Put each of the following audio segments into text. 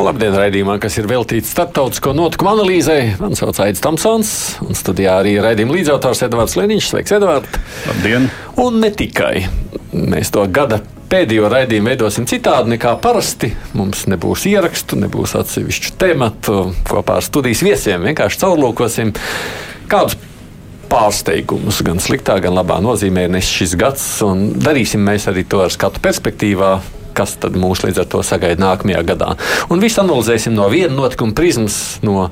Nu, labdien, raidījumā, kas ir veltīts starptautisko notikumu analīzei. Mani sauc Aits Tamsons, un studijā arī raidījuma līdzautors Edvards Liniņš. Sveiks, Edvard! Labdien! Un ne tikai. Mēs to gada pēdējo raidījumu veidosim citādi nekā parasti. Mums nebūs ierakstu, nebūs atsevišķu tematu. Kopā ar studijas viesiem vienkārši caurlūkosim kādus pārsteigumus, gan sliktā, gan labā nozīmē, nes šis gads. Un darīsim mēs arī to ar skatu perspektīvā. Kas tad mūs līdz ar to sagaida nākamajā gadā? Un visu analizēsim no viena notikuma prizmas, no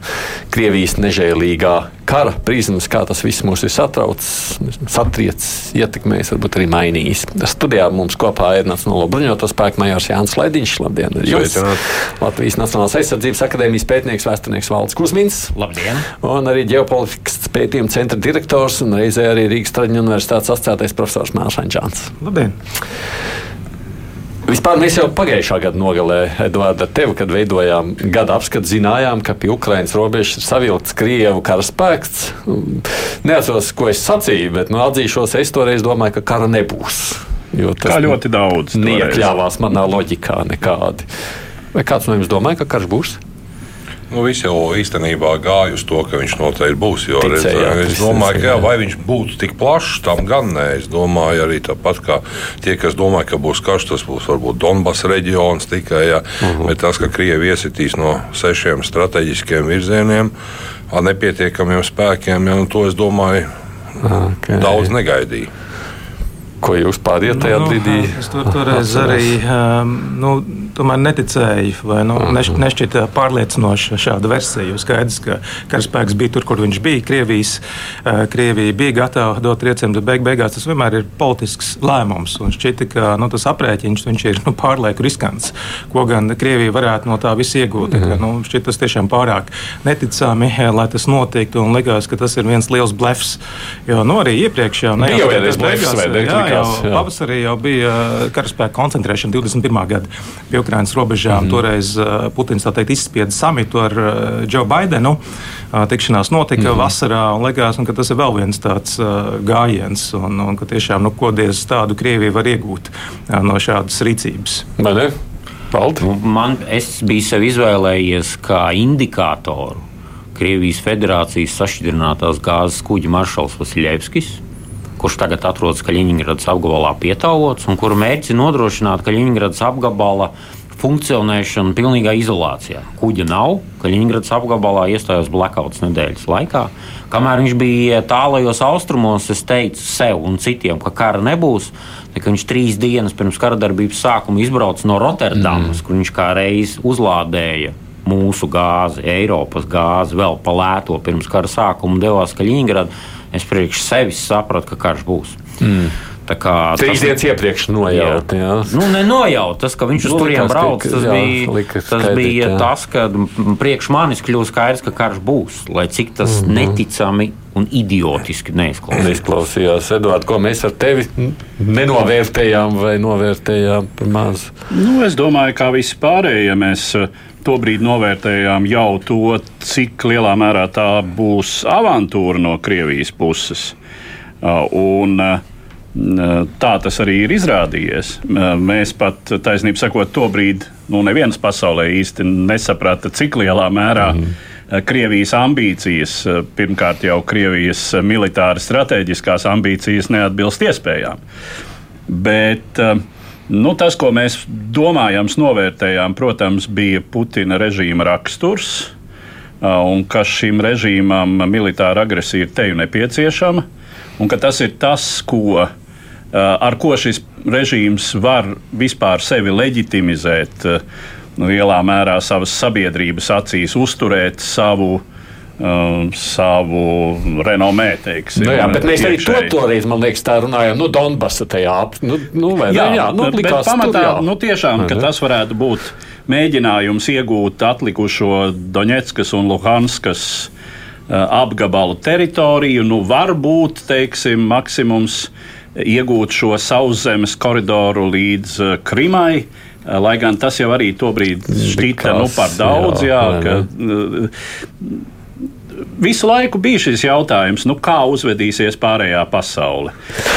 Krievijas nežēlīgā kara prizmas, kā tas viss mūs ir satraucis, satriecis, ietekmējis, varbūt arī mainījis. Studijā mums kopā ir Nacionālo bruņoto spēku majors Jānis Laidiņš. Labdien! Latvijas Nacionālās aizsardzības akadēmijas pētnieks, vēsturnieks Valds Kusmins. Labdien! Un arī ģeopolitikas pētījuma centra direktors un reizē arī Rīgas Traģiņu universitātes asociētais profesors Mārcis Čāns. Labdien! Vispār mēs jau pagājušā gada nogalē, Edvards, ar tevi, kad veidojām gada apskatu, zinājām, ka pie Ukraiņas robežas ir savilkts Krievu karaspēks. Neatceros, ko es sacīju, bet nu, atzīšos, es toreiz domāju, ka kara nebūs. Jo tas Kā ļoti daudz. neiekļāvās manā loģikā nekādi. Vai kāds no jums domāja, ka karš būs? Nu, Viss jau īstenībā gāja uz to, ka viņš noteikti būs. Jo, redz, Ticējāt, es visi domāju, ka jā, vai viņš būtu tik plašs, tam gan nē. Es domāju, arī tāpat kā tie, kas domā, ka būs karš, tas būs varbūt Donbass reģions tikai. Jā, uh Mhm. -huh. Bet tas, ka Krievija iesitīs no sešiem strateģiskiem virzieniem ar nepietiekamiem spēkiem, jā, nu, to es domāju, Okay. daudz negaidīju. Ko jūs pārējāt tajā Nu, brīdī? Es tur toreiz arī um, nu, tomēr neticēju, vai nu, neš, nešķita pārliecinoša šāda versija. Skaidrs, ka karaspēks bija tur, kur viņš bija. Krievijas, uh, Krievija bija gatava dot triecienu, bet beig, beigās tas vienmēr ir politisks lēmums. Un šķita, ka nu, tas aprēķins viņš ir nu, pārlieku riskants. Ko gan Krievija varētu no tā visa iegūt? Mm. Ka, nu, šķiet, tas tiešām pārāk neticami, eh, lai tas notiktu. Un likās, ka tas ir viens liels blefs. Jo nu, arī iepriekš jau Bija jau blefs, beigās, ne? jā, jau jā. pavasarī jau bija karaspēka koncentrēšana 21. gada Ukraiņas robežām. Mm -hmm. Toreiz uh, Putins teikt izspieda samitu ar uh, Džo Baidenu. Uh, Tikšanās notika mm -hmm. vasarā un likās, un, ka tas ir vēl viens tāds uh, gājiens, un, un ka tiešām nu, ko diez tādu Krieviju var iegūt uh, no šādas rīcības. Vai ne? Paldies! Nu, Man, es biju sev izvēlējies kā indikātoru Krievijas Federācijas sašķidrinātās gāzes kuģa maršals Vasiljevskis, kurš tagad atrodas Kaļiņģeradas apgabalā pietāvots, un kura mērķis ir nodrošināt Kaļiņģeradas apgabala funkcionēšanu pilnīgā izolācijā. Kuģa nav, Kaļiņģeradas apgabalā iestājās blackouts nedēļas laikā. Kamēr viņš bija tālajos austrumos, es teicu sev un citiem, ka kara nebūs. Ka viņš trīs dienas pirms kara darbības sākuma izbrauca no Rotterdamas, mm. kur viņš kā reiz uzlādēja mūsu gāzi, Eiropas gāzi, vēl palēto pirms kara sākuma devās Kaļiņģeradā. Es priekš sevis sapratu, ka karš būs. Mm. Tā kā Trīs dienas iepriekš nojaut. Jā. Nu, nenojaut, tas, ka viņš uz Nu, turieni brauc, tas jā, bija, likas tas skaidrs, bija jā. tas, ka priekš manis kļūst skaidrs, ka karš būs. Lai cik tas mm. -hmm. neticami un idiotiski neizklausās. Neizklausījās, Edvards, ko mēs ar tevi nenovērtējām vai novērtējām par maz. Nu, es domāju, ka visi pārējie mēs eh, tobrīd novērtējām jau to, cik lielā mērā tā būs avantūra no Krievijas puses. Uh, Un, uh, Tā tas arī ir izrādījies. Mēs pat, taisnība sakot, to brīdi nu, neviens pasaulē īsti nesaprata, cik lielā mērā mm. Krievijas ambīcijas, pirmkārt jau Krievijas militāras strateģiskās ambīcijas, neatbilst iespējām. Bet uh, nu, tas, ko mēs domājam, novērtējām, protams, bija Putina režīma raksturs. Un ka šim režīmam militāra agresija ir teju nepieciešama, un ka tas ir tas, ko, ar ko šis režīms var vispār sevi leģitimizēt, uh, lielā mērā savas sabiedrības acīs, uzturēt savu um, savu renomē. Teiksim, Nu, jā, bet mēs arī to toreiz, man liekas, tā runājām. Nu, Donbasa tajā ap, nu, nu, vai, Jā, jā, nu, bet likās, pamatā tur, jā. nu, tiešām ka tas varētu būt mēģinājums iegūt atlikušo Doņetskas un Luhanskas uh, apgabalu teritoriju. Nu, varbūt, teiksim, maksimums iegūt šo sauszemes koridoru līdz uh, Krimai. Uh, lai gan tas jau arī tobrīd šķita nu, par daudz, jā, jā, ka, uh, visu laiku bija šis jautājums, nu, kā uzvedīsies pārējā pasaule.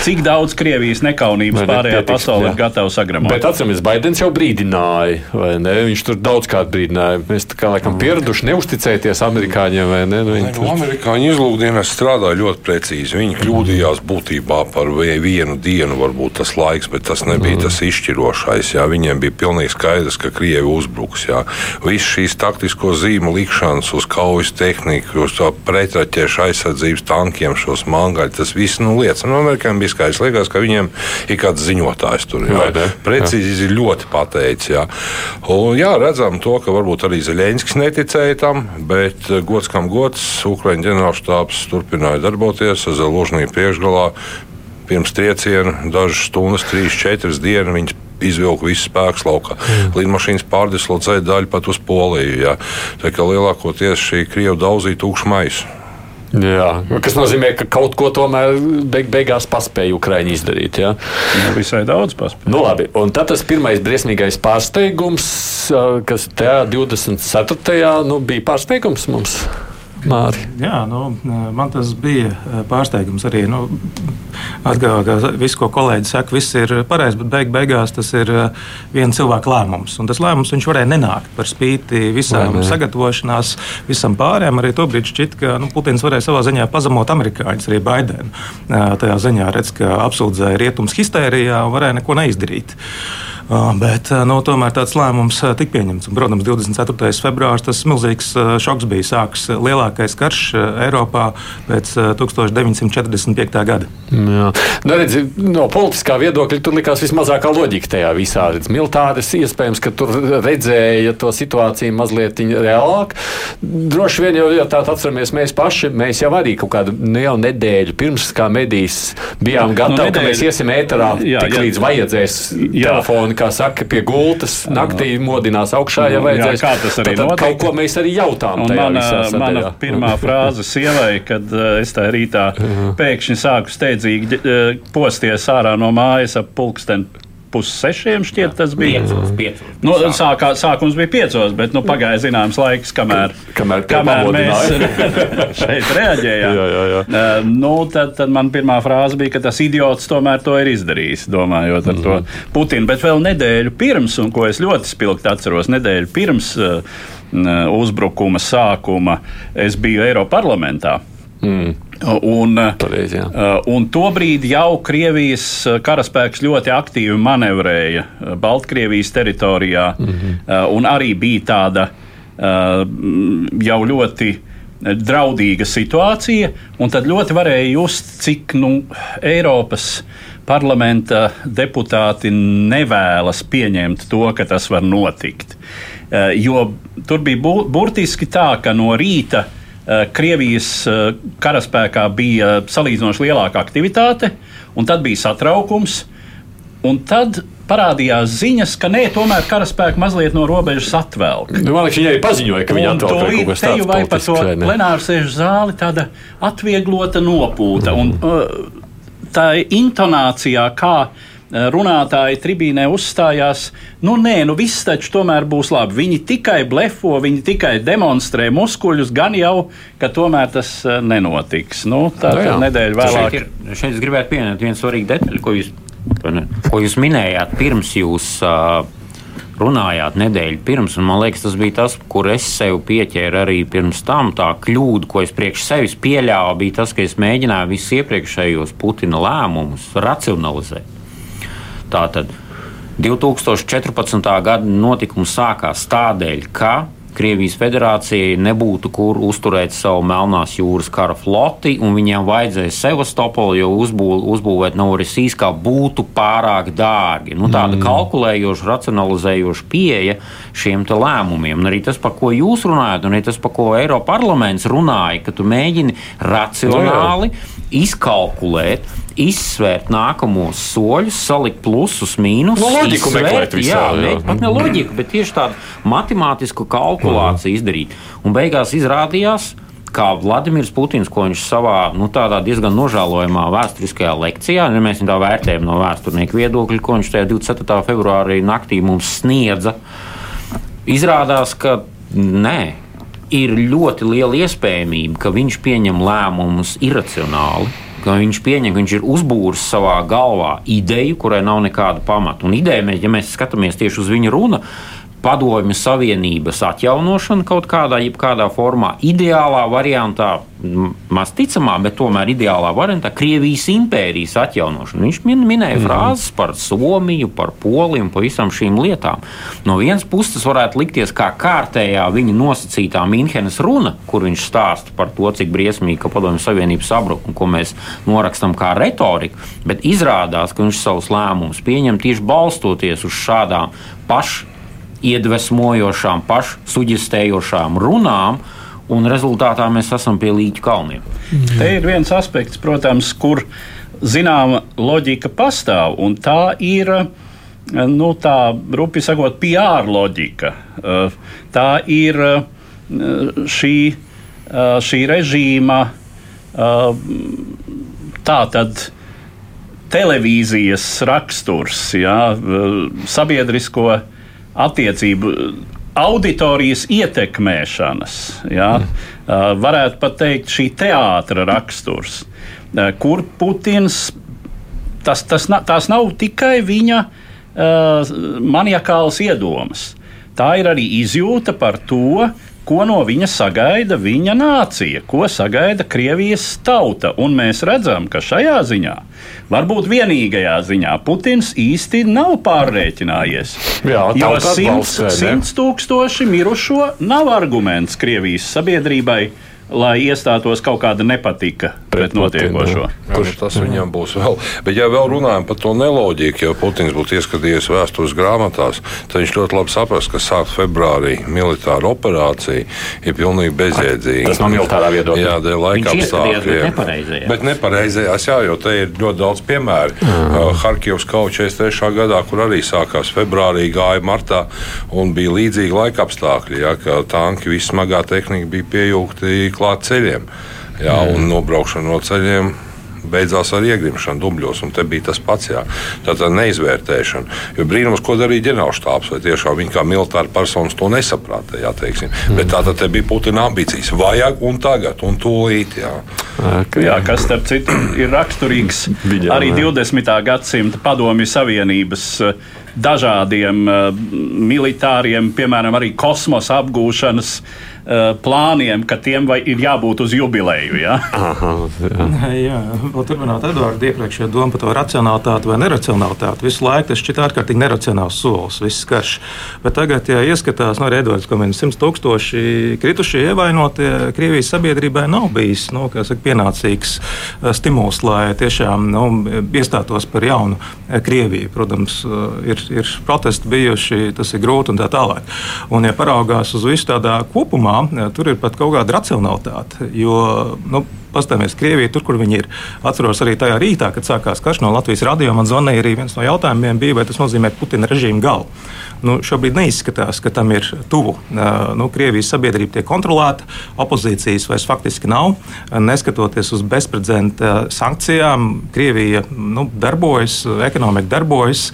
Cik daudz Krievijas nekaunības pārējā pietiks, pasaule jā. ir gatava sagramot? Bet atceramies, Baidens jau brīdināja, vai ne? Viņš tur daudzkārt brīdināja. Mēs tā kā laikam pieraduši neusticēties amerikāņiem, vai ne? Nu, ne nu, amerikāņu izlūkdienas strādāja ļoti precīzi. Viņi kļūdījās būtībā par vienu dienu, varbūt tas laiks, bet tas nebija mm. tas izšķirošais. Jā. Viņiem bija pilnīgi skaidrs, ka Krievi uzbruks. Jā. Viss šīs taktisko zīmu likšanas uz kaujas tehniku, uz pretraķiešu aizsardzības tankiem, šos mangaļus. Tas viss nu, liecina. No Amerikām bija skaidrs. Liekas, ka viņiem ir kāds ziņotājs tur. Jā, jā, precīzi jā. ļoti pateicis. Jā. Un, jā, redzam to, ka varbūt arī Zeļenskis neticēja tam, bet eh, gods kam gods, Ukraiņu ģenerālštāps turpināja darboties ar Zeložniju priekšgalā. Pirms trieciena, dažas stundas, trīs, četras dienas izvilka visu spēku laukā. Mm. Lidmašīnas pārdislocēja daļu pat uz Poliju. Jā. Tā kā lielākoties šī Krievija daudzīja tukšu maisu. Jā, kas nozīmē, ka kaut ko tomēr beig beigās paspēja Ukraiņa izdarīt. Jā, nu, visai daudz paspēja. Nu, labi, un tad tas pirmais briesmīgais pārsteigums, kas tajā 24. Nu, bija pārsteigums mums. Māri. Jā, nu, man tas bija pārsteigums arī. Nu, Atgādājot, ka viss, ko kolēģi saka, viss ir pareizi, bet beig beigās tas ir viena cilvēka lēmums. Un tas lēmums viņš varēja nenākt par spīti visām Vai, sagatavošanās, visam pārējām. Arī tobrīd šķiet, ka nu, Putins varēja savā ziņā pazemot amerikāņus, arī Baidenu. Tajā ziņā redz, ka apsūdzēja rietums histērijā un varēja neko neizdarīt. Bet nu, tomēr tāds lēmums tika pieņemts. Un, protams, 24. februāris tas milzīgs šoks bija. Sāks lielākais karš Eiropā pēc 1945. gada. Jā. Nu, redz, no politiskā viedokļa tur likās vismazākā loģika tajā visā. Militāris iespējams, ka tur redzēja to situāciju mazliet reālāk. Droši vien jau ja tā atceramies mēs paši. Mēs jau arī kaut kādu nu, jau nedēļu pirms kā medijas bijām gatavi, nu, nedēļu, ka mēs iesim ēterā jā, tik jā, līdz vajadzēs jā. telefoni kā saka, pie gultas naktī modinās augšā, ja vajadzēs. Jā, kā tas arī notiek. Kaut ko mēs arī jautām. Mana, mana pirmā frāze sievai, kad uh, es tā rītā pēkšņi sāku steidzīgi uh, posties ārā no mājas ap pulksteni pussešiem šķiet, tas bija. Piecos, piecos. Nu, sākā, sākums bija piecos, bet nu, pagāja zināms laiks, kamēr, kamēr, kamēr mēs šeit reaģējām. jā, jā, jā. Uh, nu, tad, tad man pirmā frāze bija, ka tas idiots tomēr to ir izdarījis, domājot ar mm -hmm. to mhm. Putinu. Bet vēl nedēļu pirms, un ko es ļoti spilgti atceros, nedēļu pirms uh, uzbrukuma sākuma, es biju Eiropas parlamentā. Mm. Un, Pareiz, jā. Uh, un tobrīd jau Krievijas uh, karaspēks ļoti aktīvi manevrēja Baltkrievijas teritorijā, mm -hmm. un arī bija tāda jau ļoti draudīga situācija, un tad ļoti varēja just, cik nu, Eiropas parlamenta deputāti nevēlas pieņemt to, ka tas var notikt. Jo tur bija burtiski tā, ka no rīta uh, Eh, Krievijas eh, karaspēkā bija salīdzinoši lielāka aktivitāte, un tad bija satraukums. Un tad parādījās ziņas, ka nē, tomēr karaspēki mazliet no robežas atvelk. Nu, man liekas, viņi arī paziņoja, ka atvelk kaut ko tādu. Vai par to plenāru sēžu zāli tāda atvieglota nopūta. Mm. Un, uh, tā intonācijā, kā Eh, runātāji tribīnē uzstājās, nu nē, nu viss taču tomēr būs labi. Viņi tikai blefo, viņi tikai demonstrē muskuļus, gan jau, ka tomēr tas eh, nenotiks. Nu, tā ir nu nedēļa vēlāk. Šeit, ir, šeit es gribētu pieminēt vienu svarīgu detaļu, ko jūs, ko jūs minējāt pirms jūs. Uh, runājāt nedēļu pirms, un man liekas, tas bija tas, kur es sev pieķēru arī pirms tam. Tā kļūda, ko es priekš sevis pieļāvu, bija tas, ka es mēģināju visus iepriekšējos Putina lēmumus racionalizēt. Tātad 2014. gada notikums sākās tādēļ, ka Krievijas federācijai nebūtu kur uzturēt savu Melnās jūras kara floti, un viņiem vajadzēja Sevastopolu jau uzbū, uzbūvēt Norisīskā būtu pārāk dārgi. Nu, tāda mm. kalkulējoša, racionalizējoša pieeja šiem lēmumiem. Un arī tas, par ko jūs runājat, un arī tas, par ko Eiropas parlaments runāja, ka tu mēģini racionāli no, nu. Izkalkulēt izsvērt nākamos soļus, salikt plusus, mīnusus. No loģiku meklēt visā. Jā, jā. pat ne loģiku, bet tieši tādu matemātisku kalkulāciju mm. izdarīt. Un beigās izrādījās, kā Vladimirs Putins, ko viņš savā nu, diezgan nožēlojamā vēsturiskajā lekcijā, ja mēs tā vērtējam no vēsturnieku viedokļa, ko viņš tajā 24. februārī naktī mums sniedza, izrādās, ka nē. Ir ļoti liela iespējamība, ka viņš pieņem lēmumus iracionāli, viņš pieņem, ka viņš ir uzbūris savā galvā ideju, kurai nav nekāda pamata. Un ideja, ja mēs skatāmies tieši uz viņa runu, padomju savienības atjaunošana kaut kādā, kādā formā, ideālā variantā, maz ticamā, bet tomēr ideālā variantā, Krievijas impērijas atjaunošana. Viņš min, minēja mm. frāzes par Somiju, par Poliju un par visām šīm lietām. No vienas puses, tas varētu likties kā kārtējā viņa nosacītā Minhenes runa, kur viņš stāsta par to, cik briesmīgi padomju savienība sabruk un ko mēs norakstam kā retoriku, bet izrādās, ka viņš savus lēmumus pieņem tieši balstoties uz šādām pašām iedvesmojošām, pašsuģistējošām runām, un rezultātā mēs esam pie līķa kalniem. Mm. Te ir viens aspekts, protams, kur zināma loģika pastāv, un tā ir. Nu, tā rupi sakot, PR loģika. Tā ir šī, šī režīma tā tad televīzijas raksturs, jā, sabiedrisko uh, attiecību auditorijas ietekmēšanas, ja, mm. varētu pat teikt, šī teātra raksturs, kur Putins tas, tas, tās nav tikai viņa uh, maniakāls iedomas. Tā ir arī izjūta par to, ko no viņa sagaida viņa nācija, ko sagaida Krievijas tauta. Un mēs redzam, ka šajā ziņā, varbūt vienīgajā ziņā, Putins īsti nav pārreķinājies. Jā, jo simts, simts tūkstoši mirušo nav arguments Krievijas sabiedrībai lai iestātos kaut kāda nepatika pret, pret notiekošo. Jā, Kurš tas viņam būs vēl? Bet, ja vēl runājam par to neloģiku, ja Putins būtu ieskatījies vēstures grāmatās, tad viņš ļoti labi saprast, ka sākt februārī militāra operācija ir pilnīgi bezjēdzīga. Tas no militārā viedokļa. Jā, dēļ laika apstākļiem. Bet nepareizajās, jā, jo te ir ļoti daudz piemēru. Mm. Uh, Harkivs kaut 43. gadā, kur arī sākās februārī, gāja martā un bija līdzīgi laika apstākļi, ja, ka tanki, viss smagā tehnika bija piejūgti klāt ceļiem. Jā, mm. Un nobraukšana no ceļiem beidzās ar iegrimšanu dubļos, un te bija tas pats. Jā. Tā tā neizvērtēšana. Jo brīnums, ko darīja ģenerālštāps, vai tiešām viņi kā militāri personas to nesaprata. Jā, teiksim. mm. Bet tā tad bija Putina ambīcijas. Vajag un tagad, un tūlīt. Jā. Okay. Jā, kas starp citu ir raksturīgs Viņam, arī 20. gadsimta padomju savienības dažādiem uh, militāriem, piemēram, arī kosmosa apgūšanas uh, plāniem, ka tiem ir jābūt uz jubileju. Ja? Aha, jā, jā vēl turpināt Edvards iepriekšējā doma par to racionalitāti vai neracionalitāti. Visu laiku tas šķiet ārkārtīgi neracionāls solis, viss karš. Bet tagad, ja ieskatās, no nu, Edvards, ka 100 tūkstoši kritušie ievainotie Krievijas sabiedrībai nav bijis nu, saka, pienācīgs eh, stimuls, lai tiešām nu, iestātos par jaunu eh, Krieviju. Protams, ir, ir protesti bijuši, tas ir grūti un tā tālāk. Un, ja paraugās uz visu tādā kopumā, domā, tur ir pat kaut kāda racionalitāte. Jo, nu, Pastāvēs Krievijā, tur, kur viņi ir. Atceros arī tajā rītā, kad sākās karš no Latvijas radio. Man zvanīja arī viens no jautājumiem, bija, vai tas nozīmē Putina režīmu galu. Nu, šobrīd neizskatās, ka tam ir tuvu. Nu, Krievijas sabiedrība tiek kontrolēta, opozīcijas vairs faktiski nav. Neskatoties uz bezprecedenta sankcijām, Krievija nu, darbojas, ekonomika darbojas,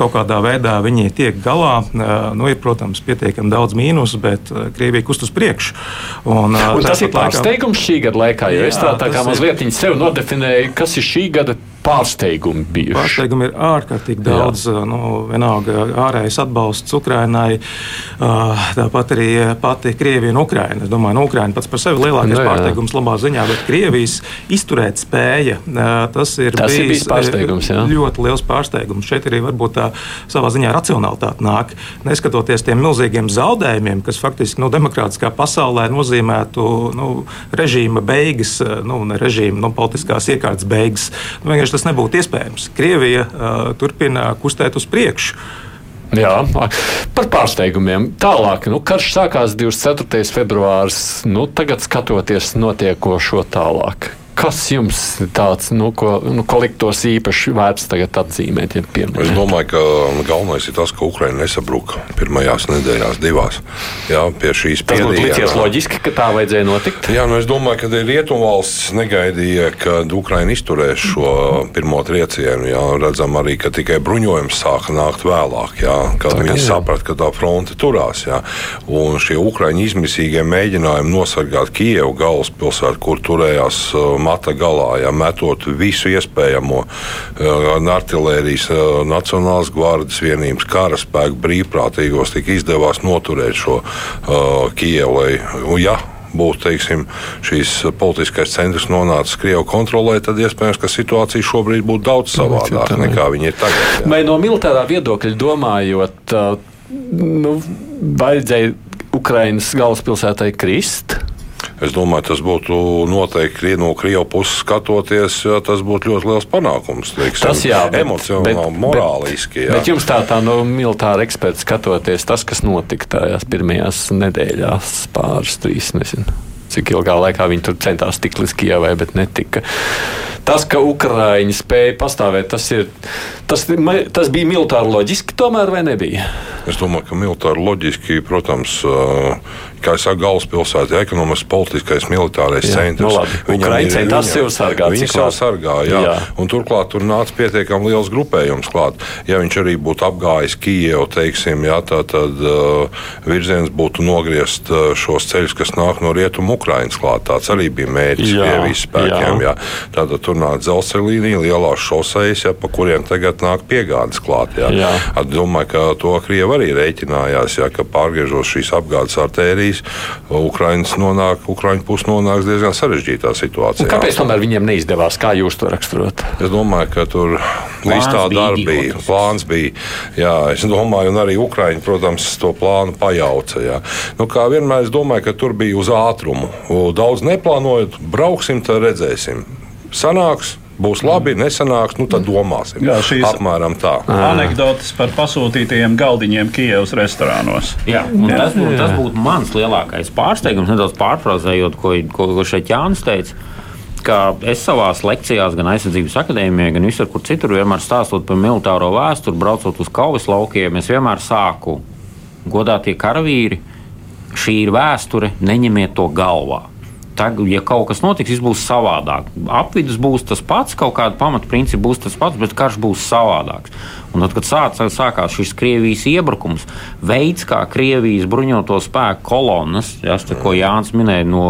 kaut kādā veidā viņi tiek galā. Nu, ir, protams, pietiekami daudz mīnus, bet Krievija kust uz priekšu. Un, un tas ir pārsteigums šī gada laikā, jo es tā, tā kā mazliet sev nodefinēju, kas ir šī gada pārsteigumi bijuši? Pārsteigumi ir ārkārtīgi daudz. Jā. Nu, vienalga ārējais atbalsts Ukrainai, tāpat arī pati Krievija un Ukraina. Es domāju, ka nu, Ukraina pats par sevi lielākais no, nu pārsteigums labā ziņā, bet Krievijas izturēt spēja, tas ir tas bijis, ir bijis pārsteigums. Jā. Ļoti liels pārsteigums. Šeit arī varbūt tā savā ziņā racionalitāte nāk. Neskatoties tiem milzīgiem zaudējumiem, kas faktiski nu, demokrātiskā pasaulē nozīmētu nu, režīma beigas, nu, ne režīma, nu, politiskās iekārtas beigas. Nu, vienkārši tas nebūtu iespējams. Krievija uh, turpina kustēt uz priekšu. Jā, par pārsteigumiem. Tālāk, nu, karš sākās 24. februāris. Nu, tagad skatoties notiekošo tālāk, Kas jums tāds, nu, ko, nu, ko liktos īpaši vērts tagad atzīmēt? Ja pieminēt? es domāju, ka galvenais ir tas, ka Ukraiņa nesabruka pirmajās nedēļās, divās. Jā, pie šīs būtu spiediena. licies loģiski, ka tā vajadzēja notikt. Jā, nu es domāju, ka Rietumvalsts negaidīja, ka Ukraiņa izturēs šo pirmo triecienu. Jā, redzam arī, ka tikai bruņojums sāka nākt vēlāk, jā, kad viņi saprata, ka tā fronte turās. Jā. Un šie Ukraiņu izmisīgie mēģinājumi nosargāt Kijevu galvaspilsētu, kur turējās uh, mata galā, jā, metot visu iespējamo uh, gan artilērijas, uh, Nacionālās gvardas vienības, karaspēku brīvprātīgos, tika izdevās noturēt šo uh, un, jā, būtu teiksim, šīs politiskais centrs nonācis Krievijas kontrolē, tad iespējams, ka situācija šobrīd būtu daudz savādāka nekā viņa ir tagad. jā. Vai no militārā viedokļa domājot, nu, vajadzēja Ukraiņas galvaspilsētai krist? Es domāju, tas būtu noteikti no Krievijas puses skatoties, jā, tas būtu ļoti liels panākums. Teiksim, Tas jā, bet- emocionāli, bet- morāliski. Jā. Bet jums tā, tā no militāra eksperta skatoties, tas, kas notika tajās pirmajās nedēļās, pāris, trīs, nezinu. Cik ilgā laikā viņi tur centās tikt līdz Kijavai, bet netika. Tas, ka Ukrāņi spēja pastāvēt, tas, ir, tas, tas bija militāri loģiski, tomēr vai nebija? Es domāju, ka militāri loģiski, protams, kā jau galvaspilsēta, ir ekonomisks, politiskais, militārais Jā, centrs. nu labi. Ukraiņi centās sevi sargāt, Viņi sev labi. sargā, jā. Jā. Un turklāt tur nāca pietiekami liels grupējums klāt. Ja viņš arī būtu apgājis Kijevu, teiksim, jā, tā, tad uh, virziens būtu nogriezt uh, šos ceļus, kas nāk no rietumu Ukrainas klāt. Tāds arī bija mērķis Jā, Krievijas spēkiem. jā. Jā. Tātad tur nāk dzelzceļa līnija, lielās šoseis, ja, pa kuriem tagad nāk piegādes klāt. Jā. Jā. At, domāju, ka to Krievi arī rēķinājās, ja, ka pārgriežot šīs apgādes artērijas, Ukraiņas nonāk, Ukraiņu puse nonāks diezgan sarežģītā situācijā. Un kāpēc tomēr viņiem neizdevās? Kā jūs to raksturot? Es domāju, ka tur viss tā idiotisks. Plāns bija. Jā, es domāju, un arī Ukrāņi, protams, to plānu pajauca. Jā. Nu, kā vienmēr, es domāju, ka tur bija uz ātrumu. Daudz neplānojot, brauksim, tad redzēsim. Sanāks, būs labi, nesanāks, nu tad domāsim. Jā, šīs- Apmēram tā. Anekdotes par pasūtītajiem galdiņiem Kijavas restorānos. Jā, un tas, būtu, tas būtu mans lielākais pārsteigums, nedaudz pārfrāzējot, ko, ko, ko šeit Jānis teica. ka Es savā lekcijās, gan aizsardzības akadēmijā, gan visur, kur citur, vienmēr stāstot par militāro vēsturi, braucot uz kaujas laukiem, es vienmēr sāku godātie karavīri. Šī ir vēsture, neņemiet to galvā. Tagad, ja kaut kas notiks, viss būs savādāk. Apvidus būs tas pats, kaut kāda pamatprincipa būs tas pats, bet karš būs savādāks. Un tad, kad sāc, sākās šis Krievijas iebrukums, veids, kā Krievijas bruņoto spēku kolonnas, jas, te, ko Jānis minēja no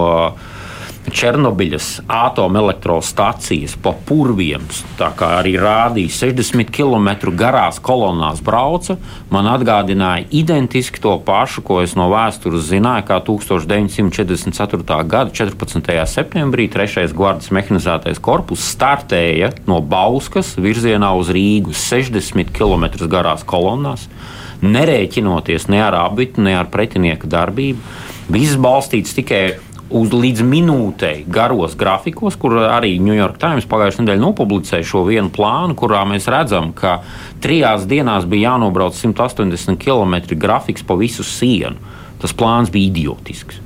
Černobiļas atomelektrostacijas pa purviem, tā kā arī rādīja 60 km garās kolonnās brauca, man atgādināja identiski to pašu, ko es no vēstures zināju, kā 1944. gada 14. septembrī 3. gvardas mehanizētais korpus startēja no Bauskas virzienā uz Rīgu 60 km garās kolonnās, nerēķinoties ne ar abitu, ne ar pretinieka darbību. Viss balstīts tikai uz līdz minūtei garos grafikos, kur arī New York Times pagājušajā nedēļā nopublicēja šo vienu plānu, kurā mēs redzam, ka trijās dienās bija jānobrauc 180 km grafiks pa visu sienu. Tas plāns bija idiotisks.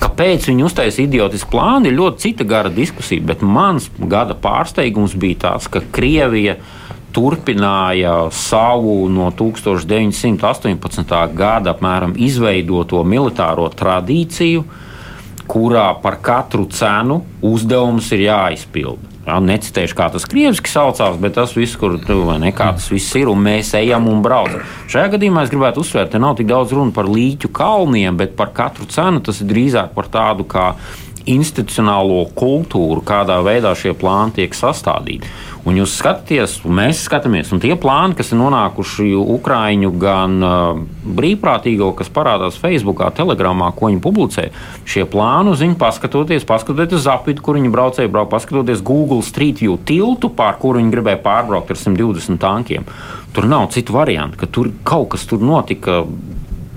Kāpēc viņi uztaisīja idiotisku plānu, ir ļoti cita gara diskusija, bet mans gada pārsteigums bija tas, ka Krievija turpināja savu no 1918. gada apmēram izveidoto militāro tradīciju, kurā par katru cenu uzdevums ir jāizpilda. Ja, necitēšu, kā tas krieviski saucās, bet tas viss, kur ne, tas viss ir, un mēs ejam un braucam. Šajā gadījumā es gribētu uzsvērt, ka nav tik daudz runa par līķu kalniem, bet par katru cenu tas ir drīzāk par tādu kā institucionālo kultūru, kādā veidā šie plāni tiek sastādīti. Un jūs skatāties, un mēs skatāmies, un tie plāni, kas ir nonākuši Ukrāņu gan uh, brīvprātīgo, kas parādās Facebook, Telegramā, ko viņi publicē, šie plāni viņu paskatoties, paskatoties uz apvidu, kur viņi braucēja, brauc, paskatoties Google Street View tiltu, pār kuru viņi gribēja pārbraukt ar 120 tankiem. Tur nav citu variantu, ka tur kaut kas tur notika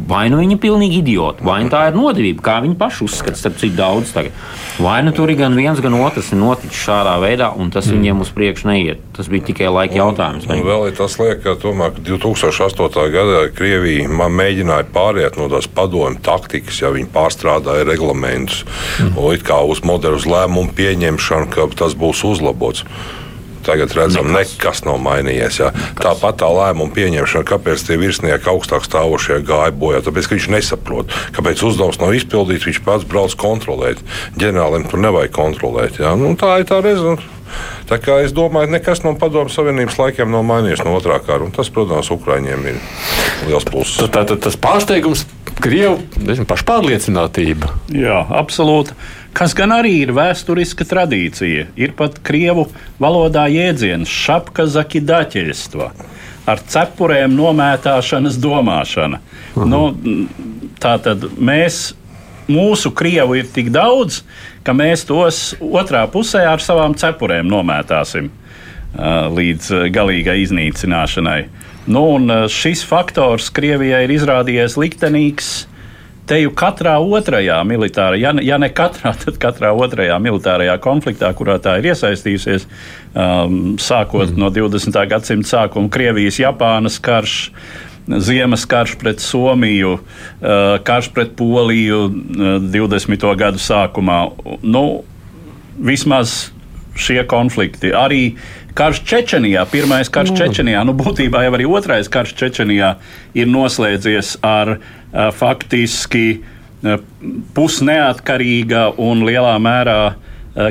Vai nu viņi ir pilnīgi idioti, vai nu tā ir nodevība, kā viņi paši uzskata, starp citu daudz tagad. Vai nu tur ir gan viens, gan otrs noticis šādā veidā, un tas mm. viņiem uz priekšu neiet. Tas bija tikai laika jautājums. Un, un vēl ir tas liek, ka tomēr 2008. gadā Krievija mēģināja pāriet no tās padomju taktikas, ja viņi pārstrādāja reglamentus, mm. kā uz modeļu lēmumu pieņemšanu, ka tas būs uzlabots. Tagad redzam, nekas, nekas nav mainījies. Jā. Tāpat tā lēmuma pieņemšana, kāpēc tie virsnieki augstāk stāvošie gāja bojā, tāpēc, ka viņš nesaprot, kāpēc uzdevums nav izpildīts, viņš pats brauc kontrolēt. Ģenerālim tur nevajag kontrolēt. Jā. Nu, tā ir tā rezultāta. Tā kā es domāju, nekas no Padomu Savienības laikiem nav mainījies no otrā kara. Tas, protams, Ukraiņiem ir liels pluss. Tā, tā, tas pārsteigums, Krievu pašpārliecinātība. Jā, absolūti kas gan arī ir vēsturiska tradīcija. Ir pat krievu valodā jēdziens šapka zakidaķeļstva. Ar cepurēm nomētāšanas domāšana. Mhm. Nu, tā tad mēs, mūsu krievu ir tik daudz, ka mēs tos otrā pusē ar savām cepurēm nomētāsim līdz galīgai iznīcināšanai. Nu, šis faktors Krievijai ir izrādījies liktenīgs te jau katrā otrajā militārajā, ja, ne, ja ne katrā, tad katrā otrajā militārajā konfliktā, kurā tā ir iesaistījusies, um, sākot mm. no 20. gadsimta sākuma Krievijas-Japānas karš. Ziemas karš pret Somiju, uh, karš pret Poliju uh, 20. gadu sākumā. Nu, vismaz šie konflikti. Arī karš Čečenijā, pirmais karš mm. Čečenijā, nu būtībā jau arī otrais karš Čečenijā ir noslēdzies ar uh, faktiski pusneatkarīga un lielā mērā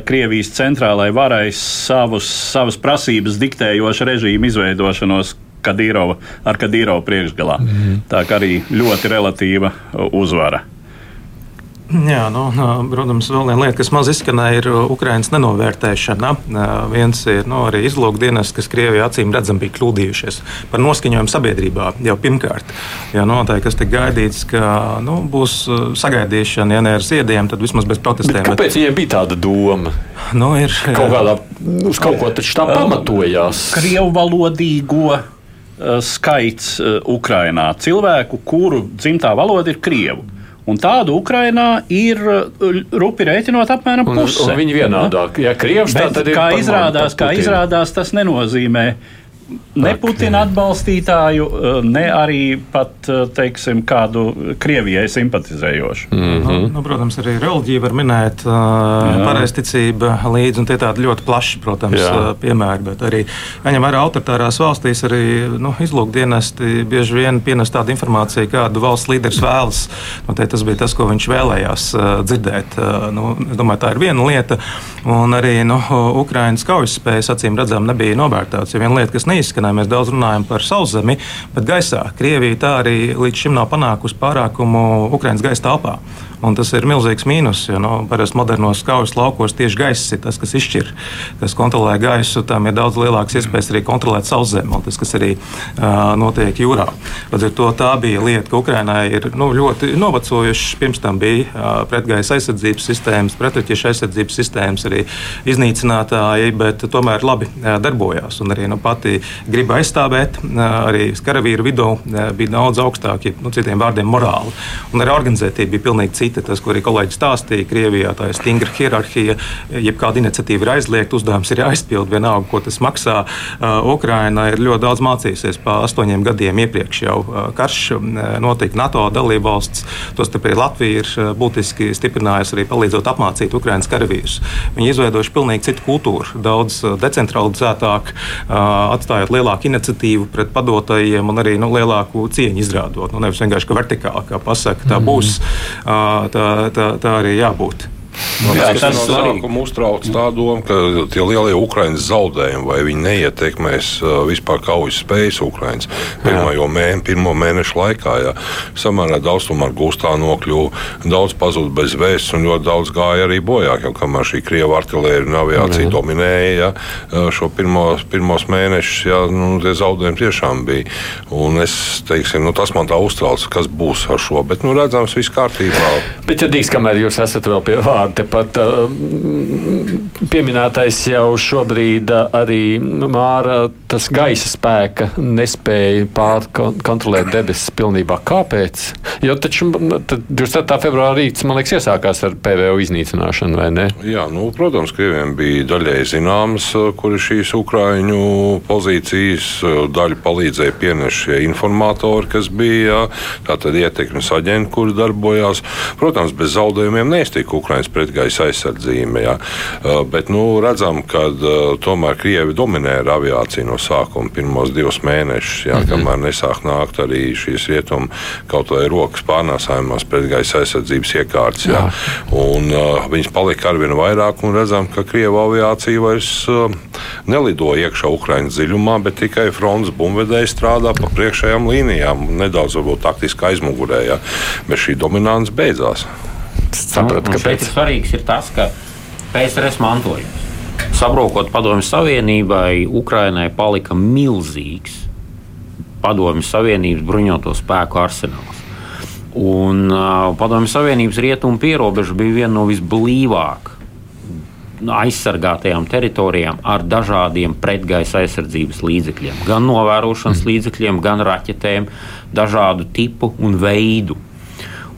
Krievijas centrālai varai savus, savas prasības diktējoša režīma izveidošanos Kadīrova, ar Kadīrovu priekšgalā. Mm. Tā kā arī ļoti relatīva uzvara. Jā, nu, protams, vēl viena lieta, kas maz izskanēja, ir Ukraiņas nenovērtēšana. Viens ir nu, arī izlūkdienas, kas Krievijā acīm redzam bija kļūdījušies par noskaņojumu sabiedrībā jau pirmkārt. Jā, noteikti, kas tika gaidīts, ka nu, būs sagaidīšana, ja ne ar ziediem, tad vismaz bez protestiem. Bet kāpēc bet... viņiem bija tāda doma? Nu, ir, kaut kādā, uz kaut ko taču tā pamatojās. Krievu valodīgo skaits Ukrainā cilvēku, kuru dzimtā valoda ir Krievu. Un tādu Ukrainā ir rupi rēķinot apmēram pusi. Viņi vienādāk. Ja Krievs tā tad ir. Kā izrādās, kā izrādās, tas nenozīmē, ne Putina atbalstītāju, eh, ne arī pat eh, teiksim, kādu Krievijai simpatizējošu. Mm -hmm. nu, nu, protams, arī reliģija var minēt, uh, pareizticība līdzi, un tie tādi ļoti plaši, protams, Jā. piemēri. Bet arī, ņem vērā autoritārās valstīs, arī nu, izlūkdienesti bieži vien pienes tādu informāciju, kādu valsts līderis vēlas. Nu, tas bija tas, ko viņš vēlējās dzirdēt. Nu, es domāju, tā ir viena lieta. Un arī nu, Ukraiņas kaujas spējas acīm redzam nebija novērtēts. Ja viena lieta, kas neizskanēja. Mēs daudz runājam par sauszemi, bet gaisā Krievija tā arī līdz šim nav panākusi pārākumu Ukraiņas gaisa telpā. Un tas ir milzīgs mīnus, jo nu, parasti modernos kaujas laukos tieši gaiss ir tas, kas izšķir, kas kontrolē gaisu. Tam ir daudz lielākas iespējas arī kontrolēt sauszemi, un tas, kas arī uh, notiek jūrā. Līdz ar to tā bija lieta, ka Ukrainai ir nu, ļoti novecojušas. Pirms tam bija uh, pretgaisa aizsardzības sistēmas, pretraķiešu aizsardzības sistēmas, arī iznīcinātāji, bet tomēr labi uh, darbojās. Un arī nu, pati griba aizstāvēt, uh, arī karavīru vidū uh, bija daudz augstāki, nu, citiem vārdiem, morāli. Un arī organizētība bija pilnīgi cita cita, tas, ko arī kolēģis stāstīja, Krievijā tā ir stingra hierarhija. Jebkāda iniciatīva ir aizliegta, uzdevums ir jāizpild vienalga, ko tas maksā. Uh, Ukraina ir ļoti daudz mācījusies pa astoņiem gadiem iepriekš jau uh, karš uh, notika NATO dalībvalsts. Tostarp arī Latvija ir būtiski stiprinājusi arī palīdzot apmācīt Ukraiņas karavīrus. Viņi izveidojuši pilnīgi citu kultūru, daudz decentralizētāk, atstājot lielāku iniciatīvu pret padotajiem un arī nu, lielāku cieņu izrādot. Nu, nevis vienkārši vertikāli, kā pasaka, tā mm. Būs tā, tā, tā arī jābūt. Man jā, tas no sākuma uztrauc tā doma, ka tie lielie Ukraiņas zaudējumi vai viņi neietekmēs vispār kaujas spējas Ukraiņas pirmo, mēne, pirmo mēnešu laikā. Jā. Samērā daudz tomēr gūstā nokļuva, daudz pazuda bez vēsts un ļoti daudz gāja arī bojā, jau kamēr šī Krieva artilērija un aviācija jā. dominēja jā, šo pirmo, pirmos mēnešus, jā, nu, tie zaudējumi tiešām bija. Un es, teiksim, nu, tas man tā uztrauc, kas būs ar šo, bet nu, redzams, viss kārtībā. Bet, ja dīks, kamēr jūs esat vēl pie vārda pat uh, pieminētais jau šobrīd uh, arī Māra tas gaisa spēka nespēja pārkontrolēt debesis pilnībā. Kāpēc? Jo taču 24. februāra rīts, man liekas, iesākās ar PVO iznīcināšanu, vai ne? Jā, nu, protams, Krieviem bija daļai zināms, kur ir šīs Ukraiņu pozīcijas. Daļu palīdzēja pienest šie informatori, kas bija tātad ietekmes aģenti, kuri darbojās. Protams, bez zaudējumiem neiztika Ukraiņas pretgaisa aizsardzība. Jā. Bet nu, redzam, ka tomēr Krievi dominē ar aviāciju no sākuma pirmos divus mēnešus, jā, mm -hmm. kamēr nesāk nākt arī šīs rietumu kaut vai rokas pārnēsājumās pretgaisa aizsardzības iekārtas. Jā. Un, uh, viņas palika arvien vairāk, un redzam, ka Krievijas aviācija vairs uh, nelido iekšā Ukraiņas dziļumā, bet tikai frontes bumbvedēji strādā pa priekšējām līnijām, nedaudz varbūt taktiski aizmugurē, jā. bet šī dominance beidzās. Sapratu, ka pēc... svarīgs ir tas, ka PSRS mantojums sabrokot Padomju Savienībai, Ukrainai palika milzīgs Padomju Savienības bruņoto spēku arsenāls. Un uh, Padomju Savienības rietumu pierobeža bija viena no visblīvāk aizsargātajām teritorijām ar dažādiem pretgaisa aizsardzības līdzekļiem. Gan novērošanas mm. līdzekļiem, gan raķetēm, dažādu tipu un veidu.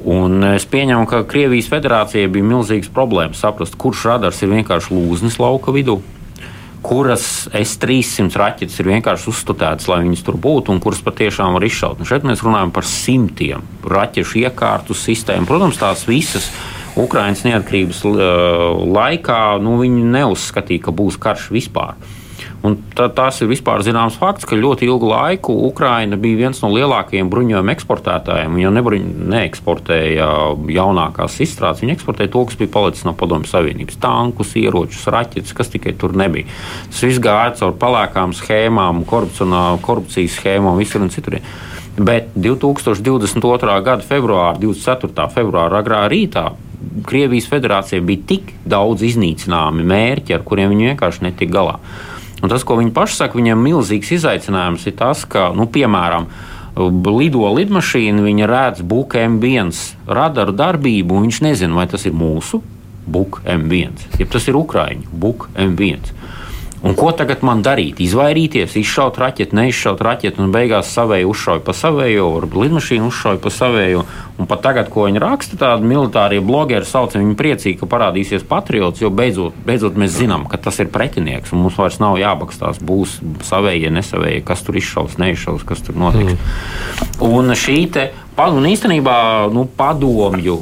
Un es pieņemu, ka Krievijas federācijai bija milzīgs problēmas saprast, kurš radars ir vienkārši lūznis lauka vidū, kuras S-300 raķetes ir vienkārši uzstādītas, lai viņas tur būtu, un kuras patiešām var izšaut. Un šeit mēs runājam par simtiem raķešu iekārtu sistēmu. Protams, tās visas. Ukraiņas neatkarības laikā nu, viņi neuzskatīja, ka būs karš vispār. Un tā, tas ir vispār zināms fakts, ka ļoti ilgu laiku Ukraina bija viens no lielākajiem bruņojuma eksportētājiem. Viņa nebruņ, neeksportēja jaunākās izstrādes, viņa eksportēja to, kas bija palicis no Padomju Savienības - tankus, ieročus, raķetes, kas tikai tur nebija. Tas viss gāja caur pelēkām schēmām, korupcijas schēmām, visur un citur. Bet 2022. gada februārā, 24. februāra agrā rītā Krievijas federācija bija tik daudz iznīcināmi mērķi, ar kuriem viņi vienkārši netika galā. Un tas, ko viņi paši saka, viņiem milzīgs izaicinājums ir tas, ka, nu, piemēram, lido lidmašīna, viņa redz buku M1 radaru darbību, un viņš nezina, vai tas ir mūsu buku M1, ja tas ir Ukrāņu buku M1. Un ko tagad man darīt? Izvairīties, izšaut raķeti, neizšaut raķeti, un beigās savēju uzšauju pa savējo, varbūt lidmašīnu uzšauju pa savējo. Un pat tagad, ko viņi raksta, tādi militārie blogeri sauc, viņi priecīgi, ka parādīsies patriots, jo beidzot, beidzot mēs zinām, ka tas ir pretinieks, un mums vairs nav jābakstās, būs savējie, nesavējie, kas tur izšaus, neizšaus, kas tur notiks. Mm. Un šī Un īstenībā nu, padomju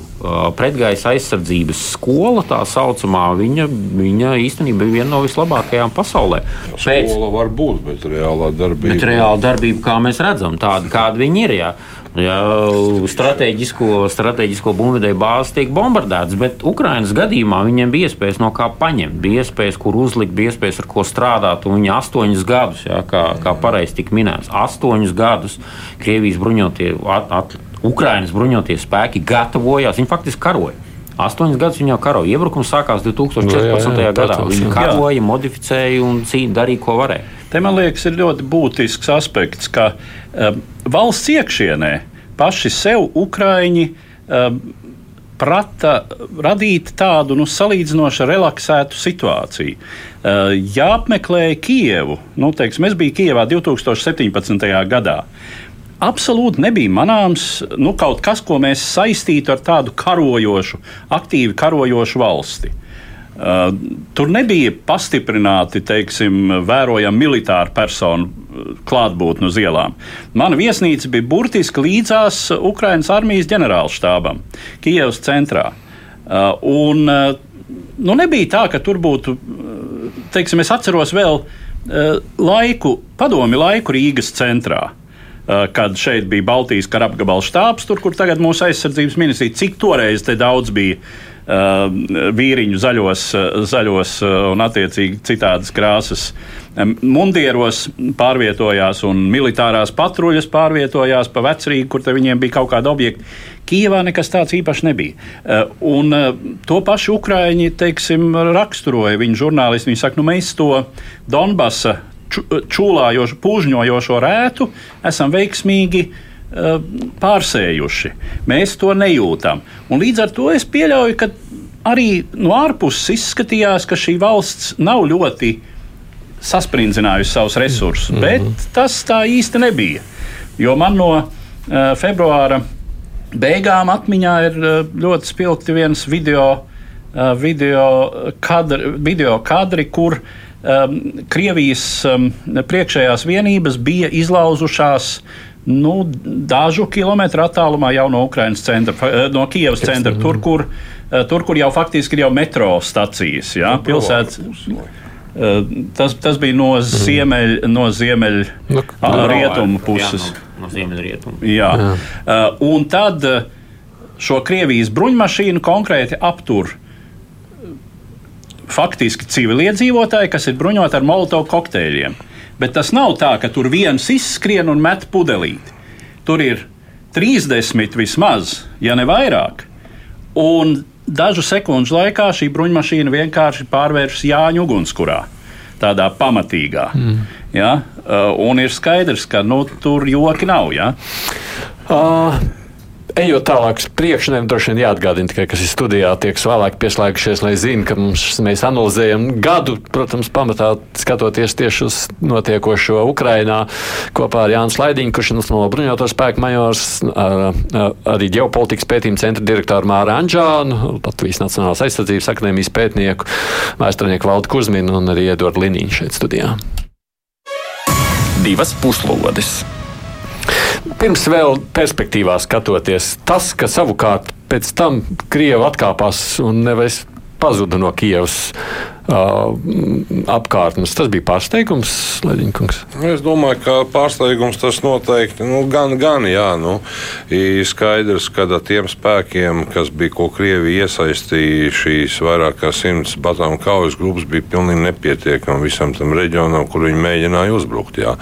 pretgaisa aizsardzības skola, tā saucamā, viņa, viņa īstenībā bija viena no vislabākajām pasaulē. Pēc... Skola var būt, bet reālā darbība. Bet reāla darbība, kā mēs redzam, tāda, kāda viņi ir. Jā. Ja strateģisko, strateģisko būvniecību bāzes tiek bombardētas, bet Ukraiņas gadījumā viņiem bija iespējas no kā paņemt, bija iespējas, kur uzlikt, bija iespējas, ar ko strādāt. Viņi astoņus gadus, ja, kā, kā pareizi tika minēts, astoņus gadus Krievijas bruņotie, at, at, Ukraiņas bruņotie spēki gatavojās, viņi faktiski karoja. Astoņus gadus viņa jau karoja. Iebrukums sākās 2014. No, jā, jā, jā, gadā. Viņi karoja, jā. modificēja un cīņa darīja, ko varēja. Te man liekas, ir ļoti būtisks aspekts, ka um, valsts iekšienē paši sev Ukraiņi um, prata radīt tādu nu, salīdzinoši relaksētu situāciju. Uh, jāapmeklē Kijevu. Nu, teiksim, es biju Kijevā 2017. gadā absolūti nebija manāms nu, kaut kas, ko mēs saistītu ar tādu karojošu, aktīvi karojošu valsti. Uh, tur nebija pastiprināti, teiksim, vērojami militāri personu uh, klātbūtne uz ielām. Mana viesnīca bija burtiski līdzās Ukraiņas armijas ģenerālštābam, Kijavas centrā. Uh, un, nu, nebija tā, ka tur būtu, teiksim, es atceros vēl laiku, padomi laiku Rīgas centrā kad šeit bija Baltijas kara apgabala štābs, tur, kur tagad mūsu aizsardzības ministrija, cik toreiz te daudz bija Uh, vīriņu zaļos, zaļos un attiecīgi citādas krāsas mundieros pārvietojās un militārās patruļas pārvietojās pa vecrīgu, kur viņiem bija kaut kāda objekta. Kijevā nekas tāds īpašs nebija. Uh, un uh, to pašu Ukrāņi teiksim, raksturoja. Viņa žurnālisti viņi saka, nu mēs to Donbasa čūlājošo, pūžņojošo rētu esam veiksmīgi pārsējuši. Mēs to nejūtam. Un līdz ar to es pieļauju, ka arī no ārpuses izskatījās, ka šī valsts nav ļoti sasprindzinājusi savus resursus, mm -hmm. bet tas tā īsti nebija. Jo man no uh, februāra beigām atmiņā ir uh, ļoti spilgti viens video, uh, video, kadri, video kadri, kur um, Krievijas um, priekšējās vienības bija izlauzušās nu, dažu kilometru attālumā jau no Ukraiņas centra, no Kievas centra, tur, kur, tur, kur jau faktiski ir jau metro stacijas. Ja, pilsētas. Eh, tas, tas bija no mhm. ziemeļ, no ziemeļ nu, rietumu puses. Jā, no, no ziemeļrietumu. Jā. Jā. Uh, un tad eh, šo Krievijas bruņmašīnu konkrēti aptur faktiski civiliedzīvotāji, kas ir bruņoti ar molotovu kokteļiem. Bet tas nav tā, ka tur viens izskrien un met pudelīti. Tur ir 30 vismaz, ja ne vairāk. Un dažu sekundžu laikā šī bruņmašīna vienkārši pārvēršas Jāņu ugunskurā. Tādā pamatīgā. Mm. Ja? Uh, un ir skaidrs, ka nu, tur joki nav. Ja? Uh. Ejot tālāk priekšu, droši vien jāatgādina tikai, kas ir studijā, tie, kas vēlāk pieslēgušies, lai zinātu, ka mums, mēs analizējam gadu, protams, pamatā skatoties tieši uz notiekošo Ukrainā kopā ar Jānu Slaidiņu, kurš ir no bruņoto spēku majors, ar, arī ģeopolitikas pētījuma centra direktoru Māru Anģānu, Latvijas Nacionālās aizsardzības akadēmijas pētnieku, vēsturnieku Valdu Kuzminu un arī Eduardu Liniņu šeit studijā. Divas puslodes! Pirms vēl perspektīvā skatoties, tas, ka savukārt pēc tam Krievija atkāpās un nevis pazuda no Kievas apkārtnes. Tas bija pārsteigums, Leģiņkungs. Es domāju, ka pārsteigums tas noteikti nu, gan, gan jā. Nu, ir skaidrs, ka tiem spēkiem, kas bija ko Krievija iesaistīja, šīs vairāk kā simts batāmu kaujas grupas bija pilnīgi nepietiekami visam tam reģionam, kur viņi mēģināja uzbrukt. Jā.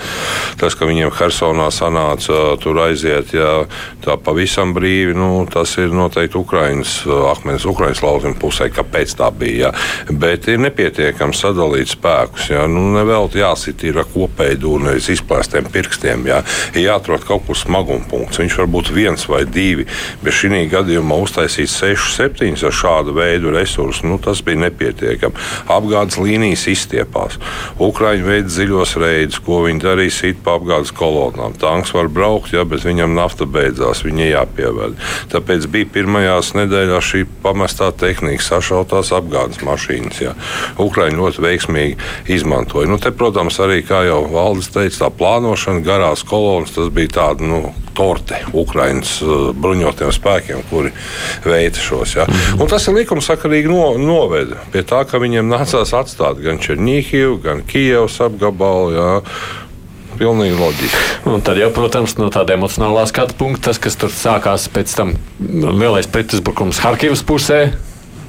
Tas, ka viņiem Hersonā sanāca tur aiziet, jā, tā pavisam brīvi, nu, tas ir noteikti Ukraiņas akmens, Ukraiņas lauzuma pusē, kāpēc tā bija. Jā. Bet ir nepietiekami sadalīt spēkus. Jā. Nu, Nevelti jāsit ir kopēji dūri, nevis izplēstiem pirkstiem. Ir jāatrod kaut kur smaguma punkts. Viņš var būt viens vai divi, bet šī gadījumā uztaisīt sešus, septiņus ar šādu veidu resursus, nu, tas bija nepietiekami. Apgādes līnijas izstiepās. Ukraiņi veids dziļos reidus, ko viņi darīja sit pa apgādes kolonām. Tanks var braukt, jā, bet viņam nafta beidzās, viņa jāpieved. Tāpēc bija pirmajās nedēļās šī pamestā tehnika, sašautās apgādes mašīnas. Jā. Ukraiņi ļoti veiksmīgi izmantoja. Nu, te, protams, arī, kā jau Valdis teica, tā plānošana, garās kolonas, tas bija tāda nu, torte Ukraiņas uh, bruņotiem spēkiem, kuri veica šos. Ja. Un tas ir likumsakarīgi no, noveda pie tā, ka viņiem nācās atstāt gan Černīhivu, gan Kijevas apgabalu. Ja pilnīgi loģiski. Un tad, jau, protams, no tāda emocionālā skatu punkta, tas, kas tur sākās pēc tam lielais pretuzbrukums Harkivas pusē,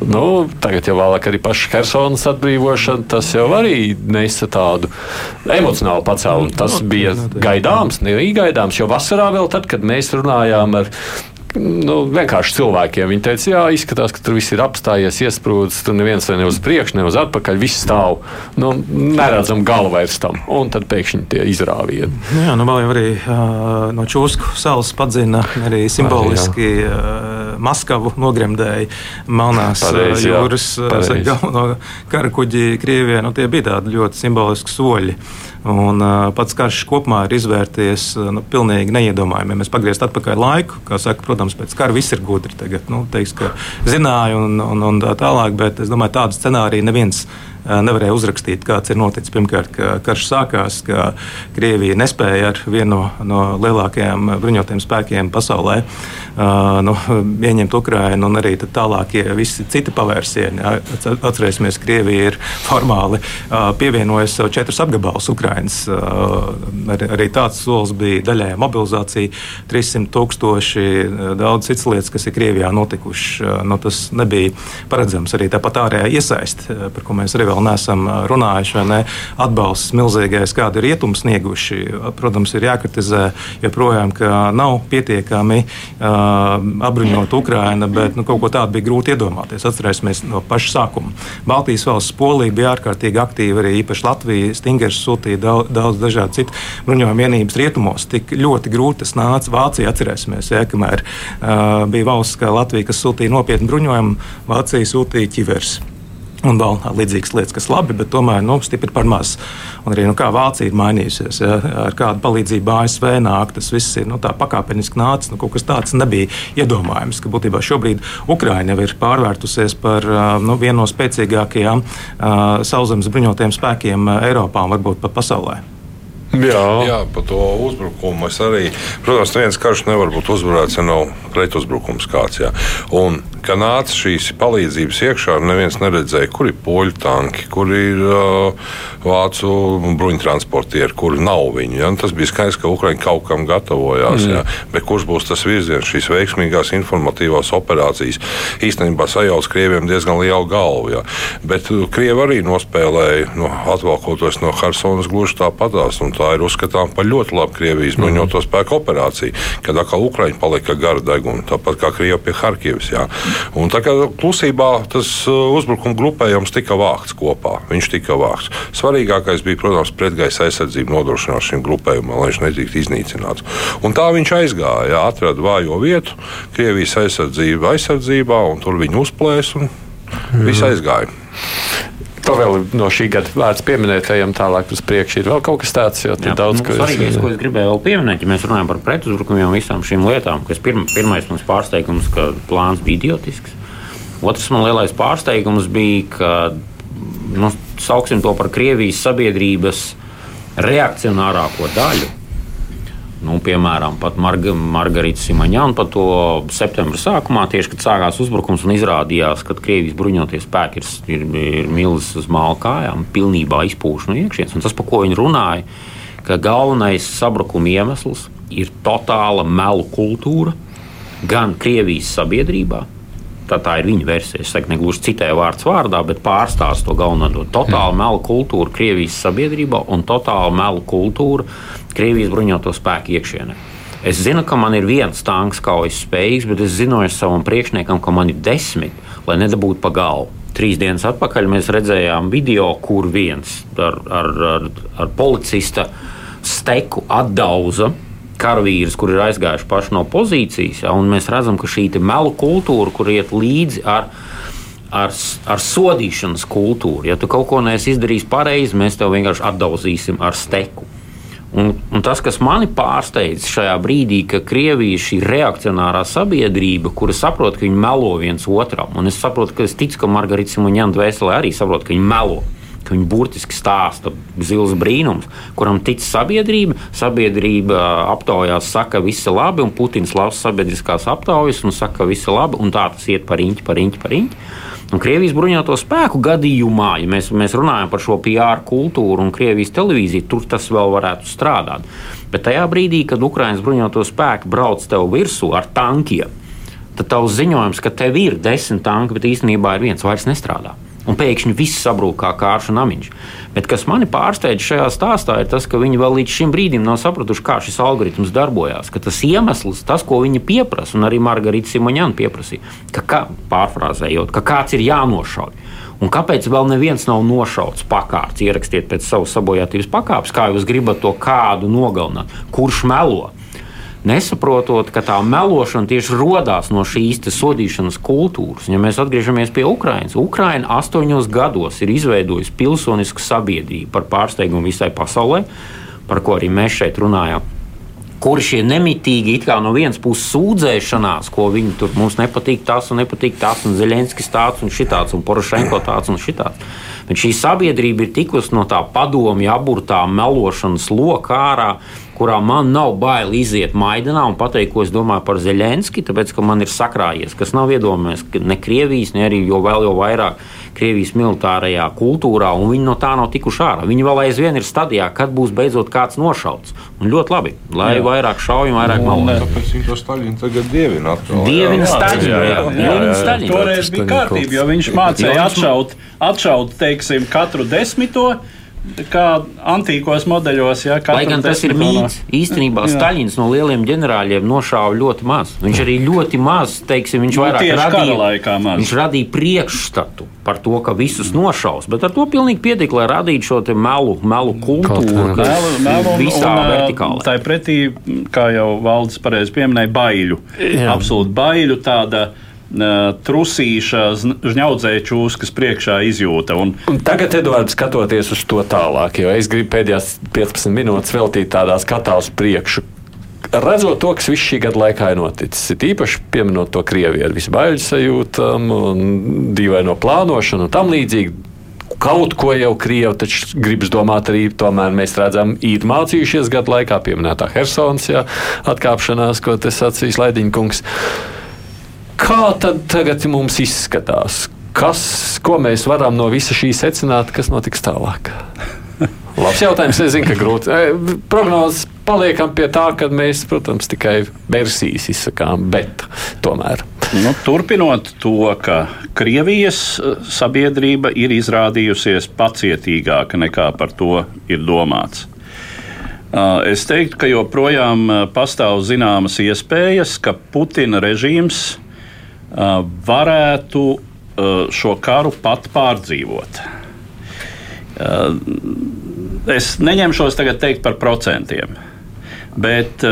Nu, tagad jau vēlāk arī paša Helsinas atbrīvošana, tas jau arī nesa tādu emocionālu pacēlumu. Tas bija gaidāms, nebija gaidāms, jo vasarā vēl tad, kad mēs runājām ar nu, vienkārši cilvēkiem. Viņi teica, jā, izskatās, ka tur viss ir apstājies, iesprūdis, tur neviens ne uz priekšu, ne uz atpakaļ, viss stāv. Nu, neredzam galu vairs tam, un tad pēkšņi tie izrāvieni. Nu jā, nu vēl jau arī uh, no Čūsku salas padzina arī simboliski uh, Maskavu nogremdēja Melnās pareiz, jūras galveno karakuģi Krievijā. Nu, tie bija tādi ļoti simboliski soļi. Un, uh, pats karš kopumā ir izvērties nu, pilnīgi neiedomājami. Ja mēs pagrieztu atpakaļ laiku, kā saka, protams, pēc kara viss ir gudri. Tagad, nu, teiks, zināja un, un, un tā tālāk, bet es domāju, tādu scenāriju neviens nevarēja uzrakstīt, kāds ir noticis. Pirmkārt, ka karš sākās, ka Krievija nespēja ar vienu no, no lielākajiem bruņotajiem spēkiem pasaulē nu, ieņemt Ukrainu un arī tālākie visi citi pavērsieni. Atcerēsimies, Krievija ir formāli pievienojusi sev četrus apgabalus Ukrainas. Ar, arī tāds solis bija daļējā mobilizācija, 300 tūkstoši, daudz citas lietas, kas ir Krievijā notikušas. Nu, tas nebija paredzams arī tāpat ārējā iesaist, par ko mēs arī vēl neesam runājuši, ne? Atbalsts milzīgais, kādu ir rietumu snieguši, protams, ir jākritizē joprojām, ka nav pietiekami uh, apbruņot Ukraina, bet nu, kaut ko tādu bija grūti iedomāties. Atcerēsimies no paša sākuma. Baltijas valsts Polija bija ārkārtīgi aktīva, arī īpaši Latvija. Stingers sūtīja daudz, daudz dažādu citu bruņojumu vienības rietumos. Tik ļoti grūti tas nāca Vācija. Atcerēsimies, ja, kamēr uh, bija valsts kā Latvija, kas sūtīja nopietnu bruņojumu, Vācija sūtīja ķivers un vēl līdzīgas lietas, kas labi, bet tomēr nu, stipri par maz. Un arī nu, kā Vācija ir mainījusies, ja, ar kādu palīdzību ASV nāk, tas viss ir nu, pakāpeniski nācis. Nu, kaut kas tāds nebija iedomājams, ka būtībā šobrīd Ukraina jau ir pārvērtusies par nu, vienu no spēcīgākajām uh, sauszemes bruņotajiem spēkiem Eiropā un varbūt pat pasaulē. Jā. Jā, par to uzbrukumu es arī. Protams, viens karš nevar būt uzvarēts, ja nav pretuzbrukums kāds. Jā. Un kad nāca šīs palīdzības iekšā, neviens neredzēja, kur ir poļu tanki, kur ir uh, vācu bruņtransportieri, kur nav viņu. Ja? Tas bija skaidrs, ka Ukraiņa kaut kam gatavojās. Mm. Ja? Bet kurš būs tas virziens, šīs veiksmīgās informatīvās operācijas? Īstenībā sajauc krieviem diezgan lielu galvu. Ja? Bet uh, krievi arī nospēlēja, no, atvalkoties no Helsinas gluži tāpatās. Tā ir uzskatāms par ļoti labu Krievijas mm. bruņoto spēku operāciju, kad atkal Ukraiņa palika gara deguna, tāpat kā Krievija pie Harkivas. Ja? Un tā kā klusībā tas uh, uzbrukuma grupējums tika vākts kopā, viņš tika vākts. Svarīgākais bija, protams, pretgaisa aizsardzība nodrošināt šim grupējumam, lai viņš netiktu iznīcināts. Un tā viņš aizgāja, jā, atrada vājo vietu, Krievijas aizsardzība aizsardzībā, un tur viņi uzplēs un viss aizgāja. To vēl no šī gada vērts pieminēt, ejam tālāk uz priekšu. Ir vēl kaut kas tāds, jo tur daudz nu, kas svarīgais, ko es gribēju vēl pieminēt, ja mēs runājam par pretuzbrukumiem visām šīm lietām, kas pirma, pirmais mums pārsteigums, ka plāns bija idiotisks. Otrs man lielais pārsteigums bija, ka, nu, sauksim to par Krievijas sabiedrības reakcionārāko daļu Nu, piemēram, Marga, Margarita Simaņāna par to septembra sākumā, tieši kad sākās uzbrukums un izrādījās, ka Krievijas bruņoties spēki ir, ir, ir milzis uz māla kājām, pilnībā izpūš no iekšienes. Un tas, par ko viņi runāja, ka galvenais sabrukuma iemesls ir totāla melu kultūra gan Krievijas sabiedrībā, tā, tā ir viņa versija. Es saku, ne gluži citēju vārds vārdā, bet pārstāsta to galveno. Totāla melu kultūra Krievijas sabiedrībā un totāla melu kultūra Krievijas bruņoto spēku iekšienē. Es zinu, ka man ir viens tanks kaujas spējīgs, bet es zināju savam priekšniekam, ka man ir desmit, lai nedabūtu pa galvu. Trīs dienas atpakaļ mēs redzējām video, kur viens ar, ar, ar, ar policista steku atdauza karavīrus, kur ir aizgājuši paši no pozīcijas. Ja, mēs redzam, ka šī melu kultūra, kur iet līdzi ar, ar, ar sodīšanas kultūru, ja tu kaut ko neesi izdarījis pareizi, mēs tev vienkārši atdauzīsim ar steku. Un, un tas, kas mani pārsteidz šajā brīdī, ka Krievija ir šī reakcionārā sabiedrība, kura saprot, ka viņi melo viens otram, un es saprotu, ka es ticu, ka Margarita Simonjana dvēselē arī saprot, ka viņi melo ka viņi burtiski stāsta zils brīnums, kuram tic sabiedrība. Sabiedrība aptaujās, saka, ka viss ir labi, un Putins lasa sabiedriskās aptaujas un saka, ka viss ir labi, un tā tas iet par riņķi, par riņķi, par riņķi. Un Krievijas bruņoto spēku gadījumā, ja mēs, mēs runājam par šo PR kultūru un Krievijas televīziju, tur tas vēl varētu strādāt. Bet tajā brīdī, kad Ukraiņas bruņoto spēku brauc tev virsū ar tankiem, tad tavs ziņojums, ka tev ir desmit tanki, bet īstenībā ir viens, vairs nestrādā un pēkšņi viss sabrūk kā kāršu namiņš. Bet kas mani pārsteidz šajā stāstā, ir tas, ka viņi vēl līdz šim brīdim nav sapratuši, kā šis algoritms darbojas. Ka tas iemesls, tas, ko viņi pieprasa, un arī Margarita Simoņāna pieprasīja, ka, kā, pārfrāzējot, ka kāds ir jānošauj. Un kāpēc vēl neviens nav nošauts pakārts? Ierakstiet pēc savas sabojātības pakāpes, kā jūs gribat to kādu nogalināt, kurš melo nesaprotot, ka tā melošana tieši radās no šīs sodīšanas kultūras. Ja mēs atgriežamies pie Ukrainas, Ukraina astoņos gados ir izveidojusi pilsonisku sabiedrību par pārsteigumu visai pasaulē, par ko arī mēs šeit runājam. Kur šie nemitīgi, it kā no vienas puses sūdzēšanās, ko viņi tur mums nepatīk, tas un nepatīk tas, un Zelenskis tāds un šitāds, un Porošenko tāds un šitāds. Bet šī sabiedrība ir tikusi no tā padomju aburtā melošanas lokā ārā, kurā man nav bail iziet maidanā un pateikt, ko es domāju par Zelenski, tāpēc, ka man ir sakrājies, kas nav iedomājies ne Krievijas, ne arī jo vēl jau vairāk Krievijas militārajā kultūrā, un viņi no tā nav tikuši ārā. Viņi vēl aizvien ir stadijā, kad būs beidzot kāds nošauts. Un ļoti labi, lai Jā. vairāk šauju, vairāk malu. Tāpēc viņi to Staļinu tagad dievina atkal. Dievina Staļinu. Toreiz bija kārtība, jo viņš mācīja atšaut, atšaut teiksim, katru desmito kā antīkos modeļos. Ja, Lai gan tas ir mīts, īstenībā Staļins no lieliem ģenerāļiem nošāva ļoti maz. Viņš arī ļoti maz, teiksim, viņš no, vairāk radīja, viņš radīja priekšstatu par to, ka visus nošaus, bet ar to pilnīgi pietiek, lai radītu šo melu, melu kultūru, kas melu, visā un, vertikālā. Tā ir pretī, kā jau valdes pareizi pieminēja, baiļu. Jā. Absolūti baiļu tāda trusīša, žņaudzēja čūskas priekšā izjūta. Un... Un tagad, Edvards, skatoties uz to tālāk, jo es gribu pēdējās 15 minūtes veltīt tādā skatā uz priekšu. Redzot to, kas viss šī gada laikā ir noticis, ir īpaši pieminot to Krieviju ar visu baļu sajūtām, dīvaino plānošanu un tam līdzīgi. Kaut ko jau krievi, taču gribas domāt arī, tomēr mēs redzam, ir mācījušies gadu laikā, pieminētā Helsons, atkāpšanās, ko te sacīs Laidiņkungs. Kā tad tagad mums izskatās? Kas, ko mēs varam no visa šī secināt, kas notiks tālāk? Labs jautājums. Es zinu, ka grūti. E, prognozes paliekam pie tā, ka mēs, protams, tikai versijas izsakām, bet tomēr. Nu, turpinot to, ka Krievijas e, sabiedrība ir izrādījusies pacietīgāka nekā par to ir domāts. E, es teiktu, ka joprojām pastāv zināmas iespējas, ka Putina režīms varētu šo karu pat pārdzīvot. Es neņemšos tagad teikt par procentiem, bet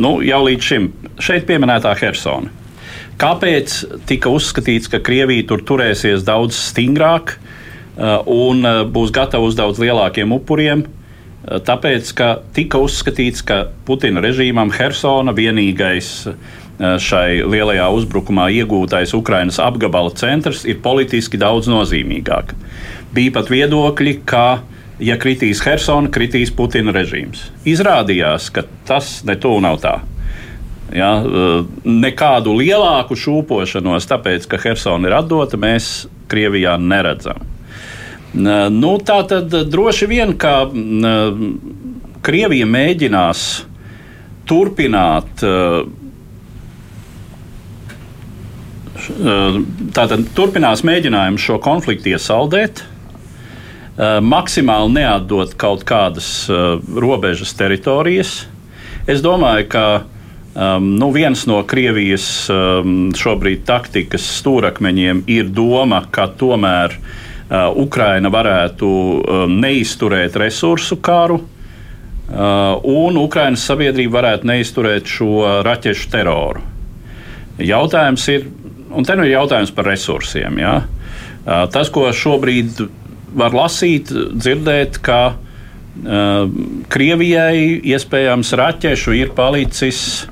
nu, jau līdz šim šeit pieminētā Hersona. Kāpēc tika uzskatīts, ka Krievija tur turēsies daudz stingrāk un būs gatava uz daudz lielākiem upuriem? Tāpēc, ka tika uzskatīts, ka Putina režīmam Hersona vienīgais Eh, šai lielajā uzbrukumā iegūtais Ukrainas apgabala centrs ir politiski daudz nozīmīgāk. Bija pat viedokļi, ka, ja kritīs Helsona, kritīs Putina režīms. Izrādījās, ka tas netuvu nav tā. Ja, eh, nekādu lielāku šūpošanos, tāpēc, ka Helsona ir atdota, mēs Krievijā neredzam. Nu, tā tad droši vien, ka Krievija mēģinās turpināt uh, Tātad turpinās mēģinājums šo konfliktu iesaldēt, maksimāli neatdot kaut kādas robežas teritorijas. Es domāju, ka um, nu viens no Krievijas um, šobrīd taktikas stūrakmeņiem ir doma, ka tomēr uh, Ukraina varētu um, neizturēt resursu karu. Uh, un Ukraiņas sabiedrība varētu neizturēt šo raķešu teroru. Jautājums ir, un te nu ir jautājums par resursiem. Ja? Tas, ko šobrīd var lasīt, dzirdēt, ka uh, Krievijai iespējams raķešu ir palicis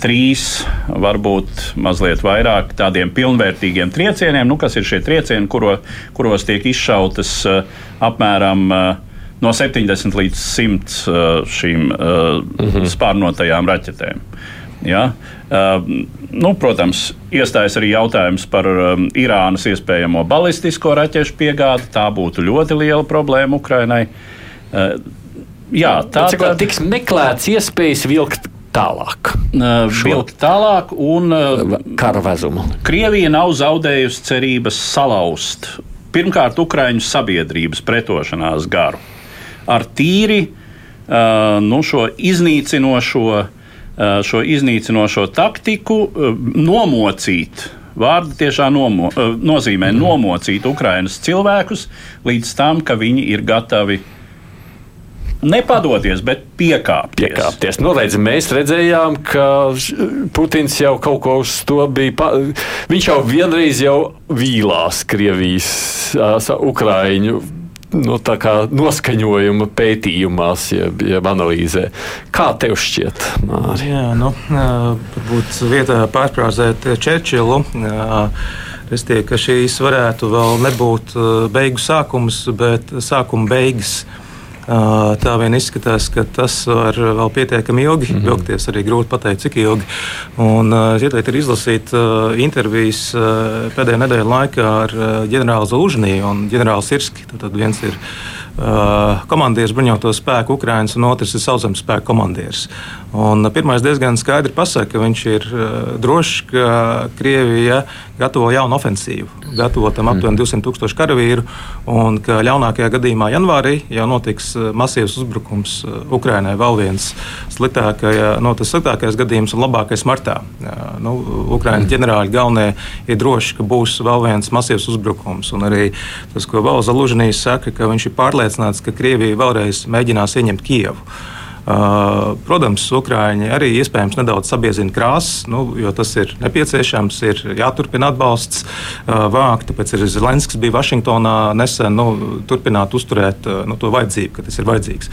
trīs, varbūt mazliet vairāk tādiem pilnvērtīgiem triecieniem, nu, kas ir šie triecieni, kuro, kuros tiek izšautas uh, apmēram uh, no 70 līdz 100 šīm uh, mm -hmm. spārnotajām raķetēm. Ja? Uh, nu, protams, iestājas arī jautājums par um, Irānas iespējamo balistisko raķešu piegādi. Tā būtu ļoti liela problēma Ukrainai. Uh, jā, tā ir. Tiks meklēts iespējas vilkt tālāk. Vilkt tālāk un kara vezumu. Krievija nav zaudējusi cerības salauzt pirmkārt Ukraiņu sabiedrības pretošanās garu ar tīri nu, šo iznīcinošo šo iznīcinošo taktiku eh, nomocīt. Vārdi tiešām nomo, eh, nozīmē mm. nomocīt Ukraiņas cilvēkus līdz tam, ka viņi ir gatavi nepadoties, bet piekāpties. piekāpties. Nu, redz, mēs redzējām, ka Putins jau kaut ko uz to bija. Pa... Viņš jau vienreiz jau vīlās Krievijas, Ukraiņu nu, noskaņojuma pētījumās, jeb, jeb analīzē. Kā tev šķiet, Mārija? Jā, nu, varbūt vietā pārprāzēt Čerčilu. Es teiktu, ka šīs varētu vēl nebūt beigu sākums, bet sākuma beigas. Tā vien izskatās, ka tas var vēl pietiekami ilgi mm -hmm. vilkties, arī grūti pateikt, cik ilgi. Un, es ieteiktu izlasīt intervijas pēdējā nedēļa laikā ar ģenerāli Zūžnī un ģenerāli Sirski. Tad viens ir komandieris bruņoto spēku Ukrainas, un otrs ir sauszemes spēku komandieris. Un pirmais diezgan skaidri pasaka, ka viņš ir drošs, ka Krievija gatavo jaunu ofensīvu, gatavo tam aptuveni 200 tūkstošu karavīru, un ka ļaunākajā gadījumā janvārī jau notiks masīvs uzbrukums Ukrainai. Vēl viens sliktākais, no tas sliktākais gadījums un labākais martā. Nu, Ukraiņas ģenerāļi galvenie ir droši, ka būs vēl viens masīvs uzbrukums. Un arī tas, ko Valza Lužņīs saka, ka viņš ir pārliecināts, ka Krievija vēlreiz mēģinās ieņemt Kievu. Uh, protams, Ukrāņi arī iespējams nedaudz sabiezina krāsas, nu, jo tas ir nepieciešams, ir jāturpina atbalsts uh, vākt. Tāpēc arī Zelenskis bija Vašingtonā nesen nu, turpināt uzturēt uh, nu, to vajadzību, ka tas ir vajadzīgs.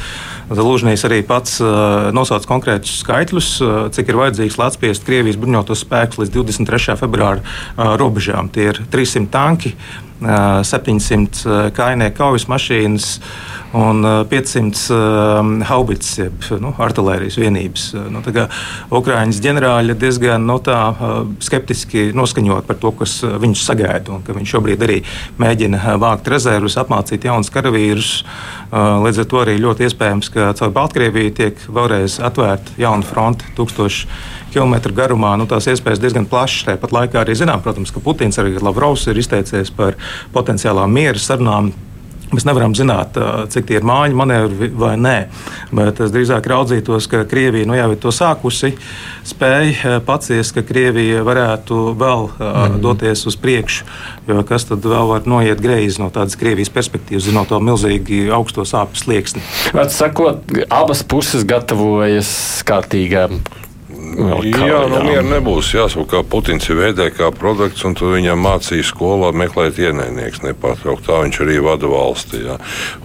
Zelūžņīs arī pats nosauc konkrētus skaitļus, cik ir vajadzīgs, lai atspiestu Krievijas bruņotos spēkus līdz 23. februāra robežām. Tie ir 300 tanki, Eh, 700 eh, kainieku kaujas mašīnas un eh, 500 haubits, jeb nu, artērijas vienības. Nu, Ukrāņas ģenerāļi diezgan no tā, skeptiski noskaņot par to, kas viņus sagaida. Viņš šobrīd arī mēģina vākt rezervus, apmācīt jaunus karavīrus. Līdz ar to arī ļoti iespējams, ka caur Baltkrieviju tiek vēlreiz atvērta jauna fronte. 1000 km garumā. Nu, tās iespējas diezgan plašas. Tāpat laikā arī zinām, protams, ka Putins arī Lavrovs ir izteicies par potenciālām miera sarunām. Mēs nevaram zināt, cik tie ir mājiņa manevri vai nē. Bet es drīzāk raudzītos, ka Krievija nu, jau ir to sākusi. Spēja paciest, ka Krievija varētu vēl mm. doties uz priekšu. Jo kas tad vēl var noiet greizi no tādas Krievijas perspektīvas, zinot to milzīgi augsto sāpes slieksni? Vārds sakot, abas puses gatavojas kārtīgām Jā, nu mieru nebūs. Jāsaka, ka Putins ir veidē kā produkts, un viņam mācīja skolā meklēt ienaidnieks nepārtraukt. Tā viņš arī vada valsti. Jā.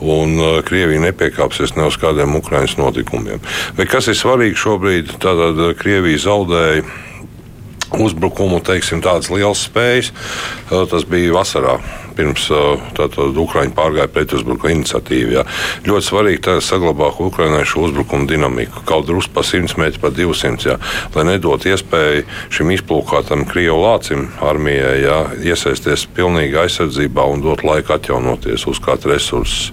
Un uh, Krievija nepiekāpsies ne uz kādiem Ukraiņas notikumiem. Bet kas ir svarīgi šobrīd, tātad Krievija zaudēja uzbrukumu, teiksim, tādas lielas spējas. Uh, tas bija vasarā pirms Ukraiņa pārgāja pretuzbruka iniciatīvu. Jā. Ļoti svarīgi tagad saglabāt Ukraiņai šo uzbrukumu dinamiku, kaut drusku pa 100 metru, pa 200, jā, lai nedot iespēju šim izplūkātam Krievu lācim armijai jā, iesaisties pilnīgi aizsardzībā un dot laiku atjaunoties uz kādu resursu.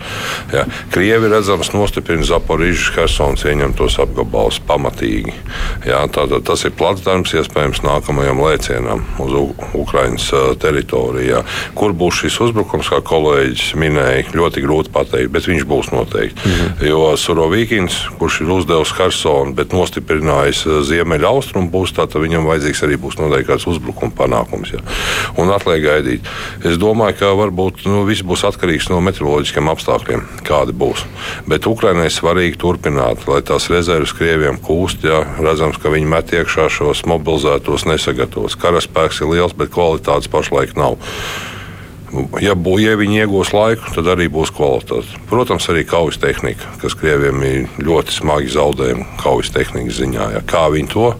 Jā. Krievi redzams nostiprina Zaporīžas Helsonas ieņemtos apgabalus pamatīgi. Jā, tātad tas ir placdarbs iespējams nākamajam lēcienam uz Ukraiņas teritorijā, kur būs šis šis uzbrukums, kā kolēģis minēja, ļoti grūti pateikt, bet viņš būs noteikti. Mm -hmm. Jo Surovīkins, kurš ir uzdevis Hersonu, bet nostiprinājis eh, ziemeļa austrumu pusi, tad viņam vajadzīgs arī būs noteikti kāds uzbrukuma panākums. Ja. Un atliek gaidīt. Es domāju, ka varbūt nu, viss būs atkarīgs no meteoroloģiskiem apstākļiem, kādi būs. Bet Ukraiņai svarīgi turpināt, lai tās rezerves Krievijam kūst, ja redzams, ka viņi met iekšā šos mobilizētos nesagatavotus. Karaspēks ir liels, bet kvalitātes pašlaik nav. Ja, bū, ja viņi iegūs laiku, tad arī būs kvalitāte. Protams, arī kaujas tehnika, kas krieviem ir ļoti smagi zaudējumi kaujas tehnikas ziņā. Ja. Kā viņi to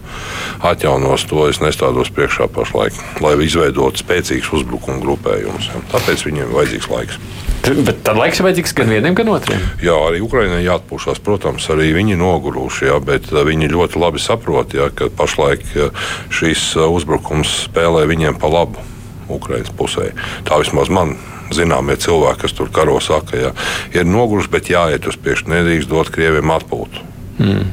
atjaunos, to es nestādos priekšā pašlaik, lai izveidotu spēcīgus uzbrukuma grupējumus. Ja. Tāpēc viņiem ir vajadzīgs laiks. Bet tad laiks ir vajadzīgs gan vienam, gan otram. Jā, arī Ukraiņai jāatpūšas. Protams, arī viņi ir noguruši, jā, bet uh, viņi ļoti labi saprot, jā, ka pašlaik uh, šis uh, uzbrukums spēlē viņiem pa labu. Ukraiņas pusē. Tā vismaz man zināmie cilvēki, kas tur karo, saka, ja ir noguruši, bet jāiet uz priekšu, nedrīkst dot krieviem atpūtu. Mm.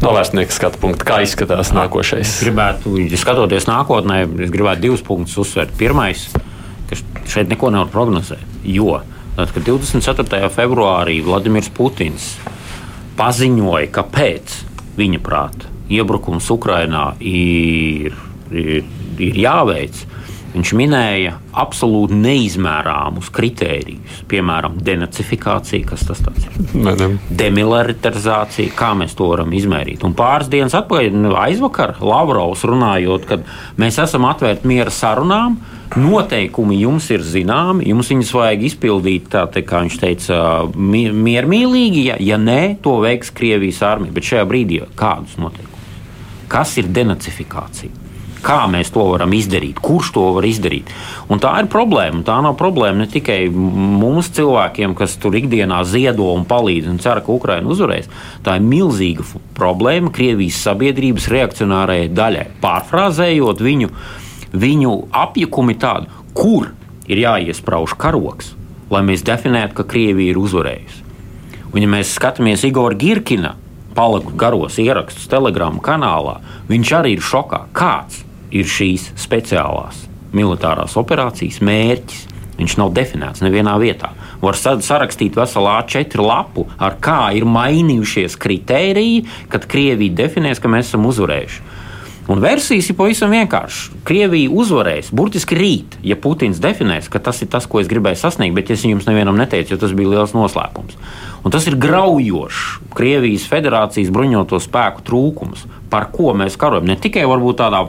No vēsturnieka skatu punkta, kā izskatās nākošais? Es gribētu, skatoties nākotnē, es gribētu divus punktus uzsvērt. Pirmais, ka šeit neko nevar prognozēt. Jo tad, 24. februārī Vladimirs Putins paziņoja, ka pēc viņa prāta iebrukums Ukrajinā ir, ir, ir jāveic, Viņš minēja absolūti neizmērāmus kritērijus, piemēram, denacifikācija, kas tas ir. Demilitarizācija, kā mēs to varam izmērīt. Un pāris dienas atpakaļ, nu, aizvakar, Lavrovs runājot, ka mēs esam atvērti miera sarunām. Noteikumi jums ir zināmi, jums viņus vajag izpildīt, tā te, kā viņš teica, miermīlīgi. Ja, ja nē, to veiks Krievijas armija. Bet šajā brīdī kādus noteikumus? Kas ir denacifikācija? Kā mēs to varam izdarīt? Kurš to var izdarīt? Un tā ir problēma. Tā nav problēma ne tikai mums, cilvēkiem, kas tur ikdienā ziedo un palīdz un cer, ka Ukraina uzvarēs. Tā ir milzīga problēma Krievijas sabiedrības reakcionārajai daļai. Pārfrāzējot viņu, viņu apjukumu tādu, kur ir jāiesprauž karoks, lai mēs definētu, ka Krievija ir uzvarējusi. Un, ja mēs skatāmies Igor Girkina palagu garos ierakstus Telegram kanālā, viņš arī ir šokā. Kāds ir šīs speciālās militārās operācijas mērķis? Viņš nav definēts nevienā vietā. Var sarakstīt veselu A4 lapu, ar kā ir mainījušies kritēriji, kad Krievija definēs, ka mēs esam uzvarējuši. Un versijas ir pavisam vienkāršas. Krievija uzvarēs burtiski rīt, ja Putins definēs, ka tas ir tas, ko es gribēju sasniegt, bet es jums nevienam neteicu, jo tas bija liels noslēpums. Un tas ir graujošs Krievijas federācijas bruņoto spēku trūkums par ko mēs karojam. Ne tikai tādā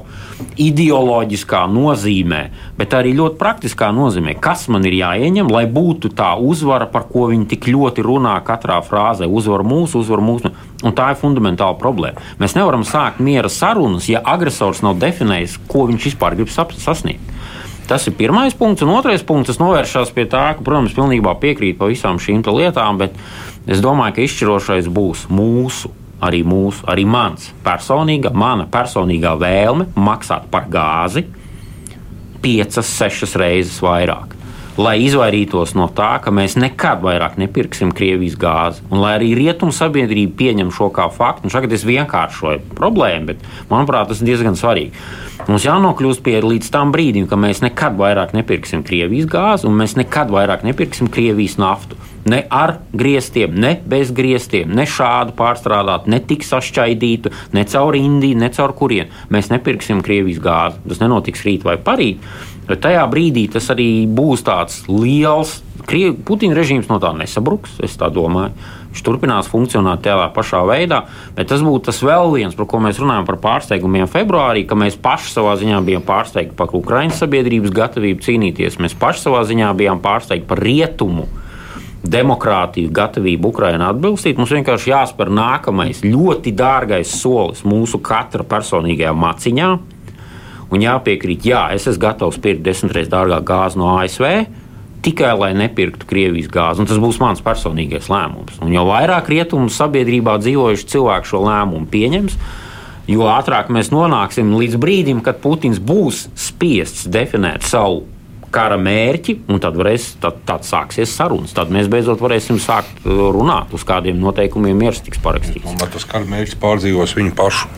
ideoloģiskā nozīmē, bet arī ļoti praktiskā nozīmē, kas man ir jāieņem, lai būtu tā uzvara, par ko viņi tik ļoti runā katrā frāzē. Uzvar mūsu, uzvar mūsu. Un tā ir fundamentāla problēma. Mēs nevaram sākt miera sarunas, ja agresors nav definējis, ko viņš vispār grib sasniegt. Tas ir pirmais punkts, un otrais punkts, novēršas pie tā, ka, protams, pilnībā piekrīt par visām šīm lietām, bet es domāju, ka izšķirošais būs mūsu arī mūsu, arī mans personīga, mana personīgā vēlme maksāt par gāzi piecas, sešas reizes vairāk. Lai izvairītos no tā, ka mēs nekad vairāk nepirksim Krievijas gāzi, un lai arī rietumu sabiedrība pieņem šo kā faktu, un šeit es vienkāršoju problēmu, bet manuprāt, tas ir diezgan svarīgi. Mums jānokļūst pie līdz tam brīdim, ka mēs nekad vairāk nepirksim Krievijas gāzi, un mēs nekad vairāk nepirksim Krievijas naftu. Ne ar griestiem, ne bez griestiem, ne šādu pārstrādātu, ne tik sašķaidītu, ne caur Indiju, ne caur kurien. Mēs nepirksim Krievijas gāzi. Tas nenotiks rīt vai parīt. Bet tajā brīdī tas arī būs tāds liels. Putina režīms no tā nesabruks, es tā domāju. Viņš turpinās funkcionēt tādā pašā veidā, bet tas būtu tas vēl viens, par ko mēs runājam par pārsteigumiem februārī, ka mēs paši savā ziņā bijām pārsteigti par Ukraiņas sabiedrības gatavību cīnīties. Mēs paši savā ziņā bijām pārsteigti par rietumu demokrātiju, gatavību Ukraiņai atbilstīt, mums vienkārši jāspēr nākamais ļoti dārgais solis mūsu katra personīgajā maciņā. Un jāpiekrīt, jā, es esmu gatavs pirkt desmit reizes dārgāku gāzi no ASV, tikai lai nepirktu Krievijas gāzi. Un tas būs mans personīgais lēmums. Un jo vairāk rietumu sabiedrībā dzīvojuši cilvēki šo lēmumu pieņems, jo ātrāk mēs nonāksim līdz brīdim, kad Putins būs spiests definēt savu kara mērķi, un tad, varēs, tad, tad sāksies sarunas. Tad mēs beidzot varēsim sākt uh, runāt, uz kādiem noteikumiem miers tiks parakstīts. Bet tas kara mērķis pārdzīvos viņu pašu.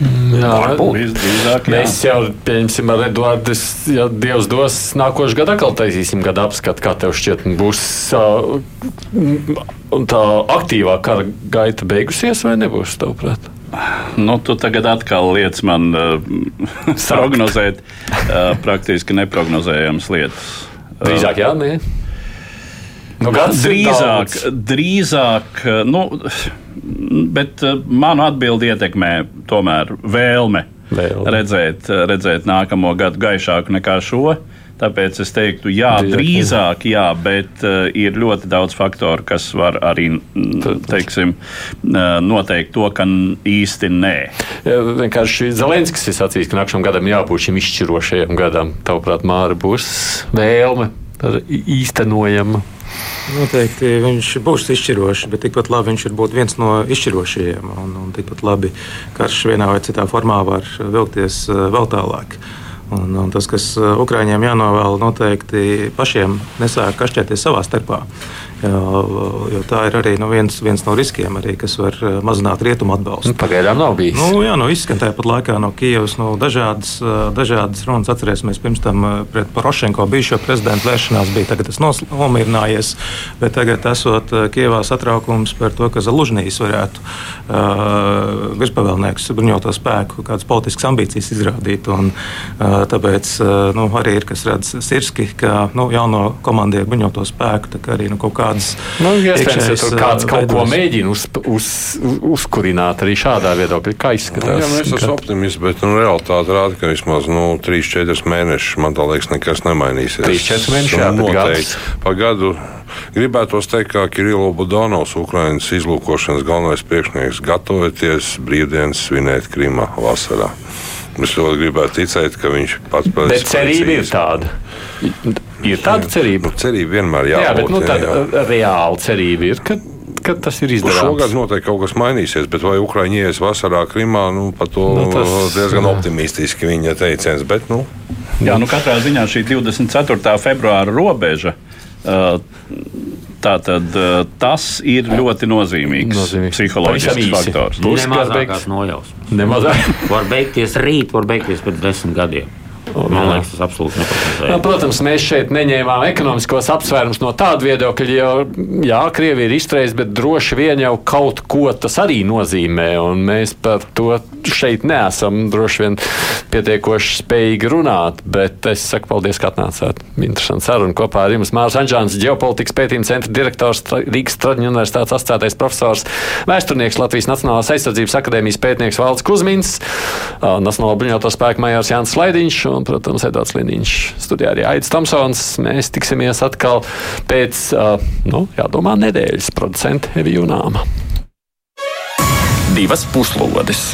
Jā, drīzāk, jā. Mēs jau pieņemsim ar Eduardu, ja Dievs dos, nākošais gadā atkal taisīsim gada apskatu, kā tev šķiet, būs tā aktīvā kara gaita beigusies vai nebūs, tavuprāt? Nu, tu tagad atkal liec man uh, prognozēt uh, praktiski neprognozējamas lietas. Drīzāk, jā, nē. Nu, drīzāk, drīzāk nu, bet uh, manu atbildi ietekmē tomēr vēlme, vēlme. Redzēt, redzēt nākamo gadu gaišāku nekā šo. Tāpēc es teiktu, jā, drīzāk, jā, bet uh, ir ļoti daudz faktoru, kas var arī teiksim, uh, noteikt to, ka īsti nē. Jā, vienkārši Zelenskis ir sacījis, ka nākamajam gadam jābūt šim izšķirošajam gadam. Tavuprāt, Māra būs vēlme īstenojama. Noteikti viņš būs izšķirošs, bet tikpat labi viņš būt viens no izšķirošajiem. Un, un tikpat labi karš vienā vai citā formā var vilkties uh, vēl tālāk. Un, un tas, kas uh, Ukrāņiem jānovēl, noteikti pašiem nesāk kašķēties savā starpā. Jo, jo tā ir arī nu, viens, viens no riskiem, arī, kas var eh, mazināt rietumu atbalstu. Nu, pagaidām nav bijis. Nu, jā, nu, izskan tāpat laikā no Kijavas nu, dažādas, eh, dažādas runas. Atcerēsimies, pirms tam eh, pret Porošenko bijušo prezidentu vēršanās bija. Tas nomierinājies, bet tagad esot Kijavā satraukums par to, ka Zalužņīs varētu uh, virspavēlnieks bruņoto spēku kādas politiskas ambīcijas izrādīt. Un, uh, tāpēc uh, nu, arī ir kas redz Sirski, ka nu, jauno komandieru bruņoto spēku arī nu, kaut kā kādas. Nu, Iespējams, ka tur kāds kaut ko mēģina uz, uz, uz, uzkurināt arī šādā viedokļā. Kā izskatās? Jā, mēs esam optimisti, bet nu, realitāte rāda, ka vismaz nu, 3-4 mēnešus man liekas, nekas nemainīsies. 3-4 mēneši jau noteikti. Pa gadu gribētos teikt, ka Kirillo Budanovs, Ukraiņas izlūkošanas galvenais priekšnieks, gatavoties brīvdienas svinēt Krīmā vasarā. Es ļoti gribētu ticēt, ka viņš pats pats Bet cerība ir tāda. Ir tāda cerība. Nu, cerība vienmēr Jā, jābūt. bet nu, tāda reāla cerība ir, ka, ka tas ir izdarāms. Šogad noteikti kaut kas mainīsies, bet vai Ukraiņi ies vasarā Krimā, nu, par to Nu, nu, tas- tas, diezgan jā. optimistiski viņa teiciens. Bet, nu, Jā, nu katrā ziņā šī 24. februāra robeža. Uh, Tātad uh, tas ir ļoti nozīmīgs, Nozīmīgs. psiholoģisks faktors. Būs Nemazākās kāds nojausmas. Nemazāk. Var beigties rīt, var beigties pēc desmit gadiem. Man liekas, tas absolūti Nu, neparedzējams. Protams, mēs šeit neņēmām ekonomiskos apsvērumus no tāda viedokļa, jo, jā, Krievija ir izturējusi, bet droši vien jau kaut ko tas arī nozīmē, un mēs par to šeit neesam droši vien pietiekoši spējīgi runāt, bet es saku paldies, ka atnācāt. Interesanti saruna kopā ar jums. Mārs Anģāns, ģeopolitikas pētījuma centra direktors, Rīgas Traģiņu universitātes asociētais profesors, vēsturnieks Latvijas Nacionālās aizsardzības akadēmijas pētnieks Valds Kuzmins, ā, Nacionālo bruņoto spēku majors Jānis Slaidiņš un, protams, Edvards Liniņš. Studijā arī Aits Tomsons. Mēs tiksimies atkal pēc, nu, jādomā, nedēļas producenta Evijunāma. Divas puslodes.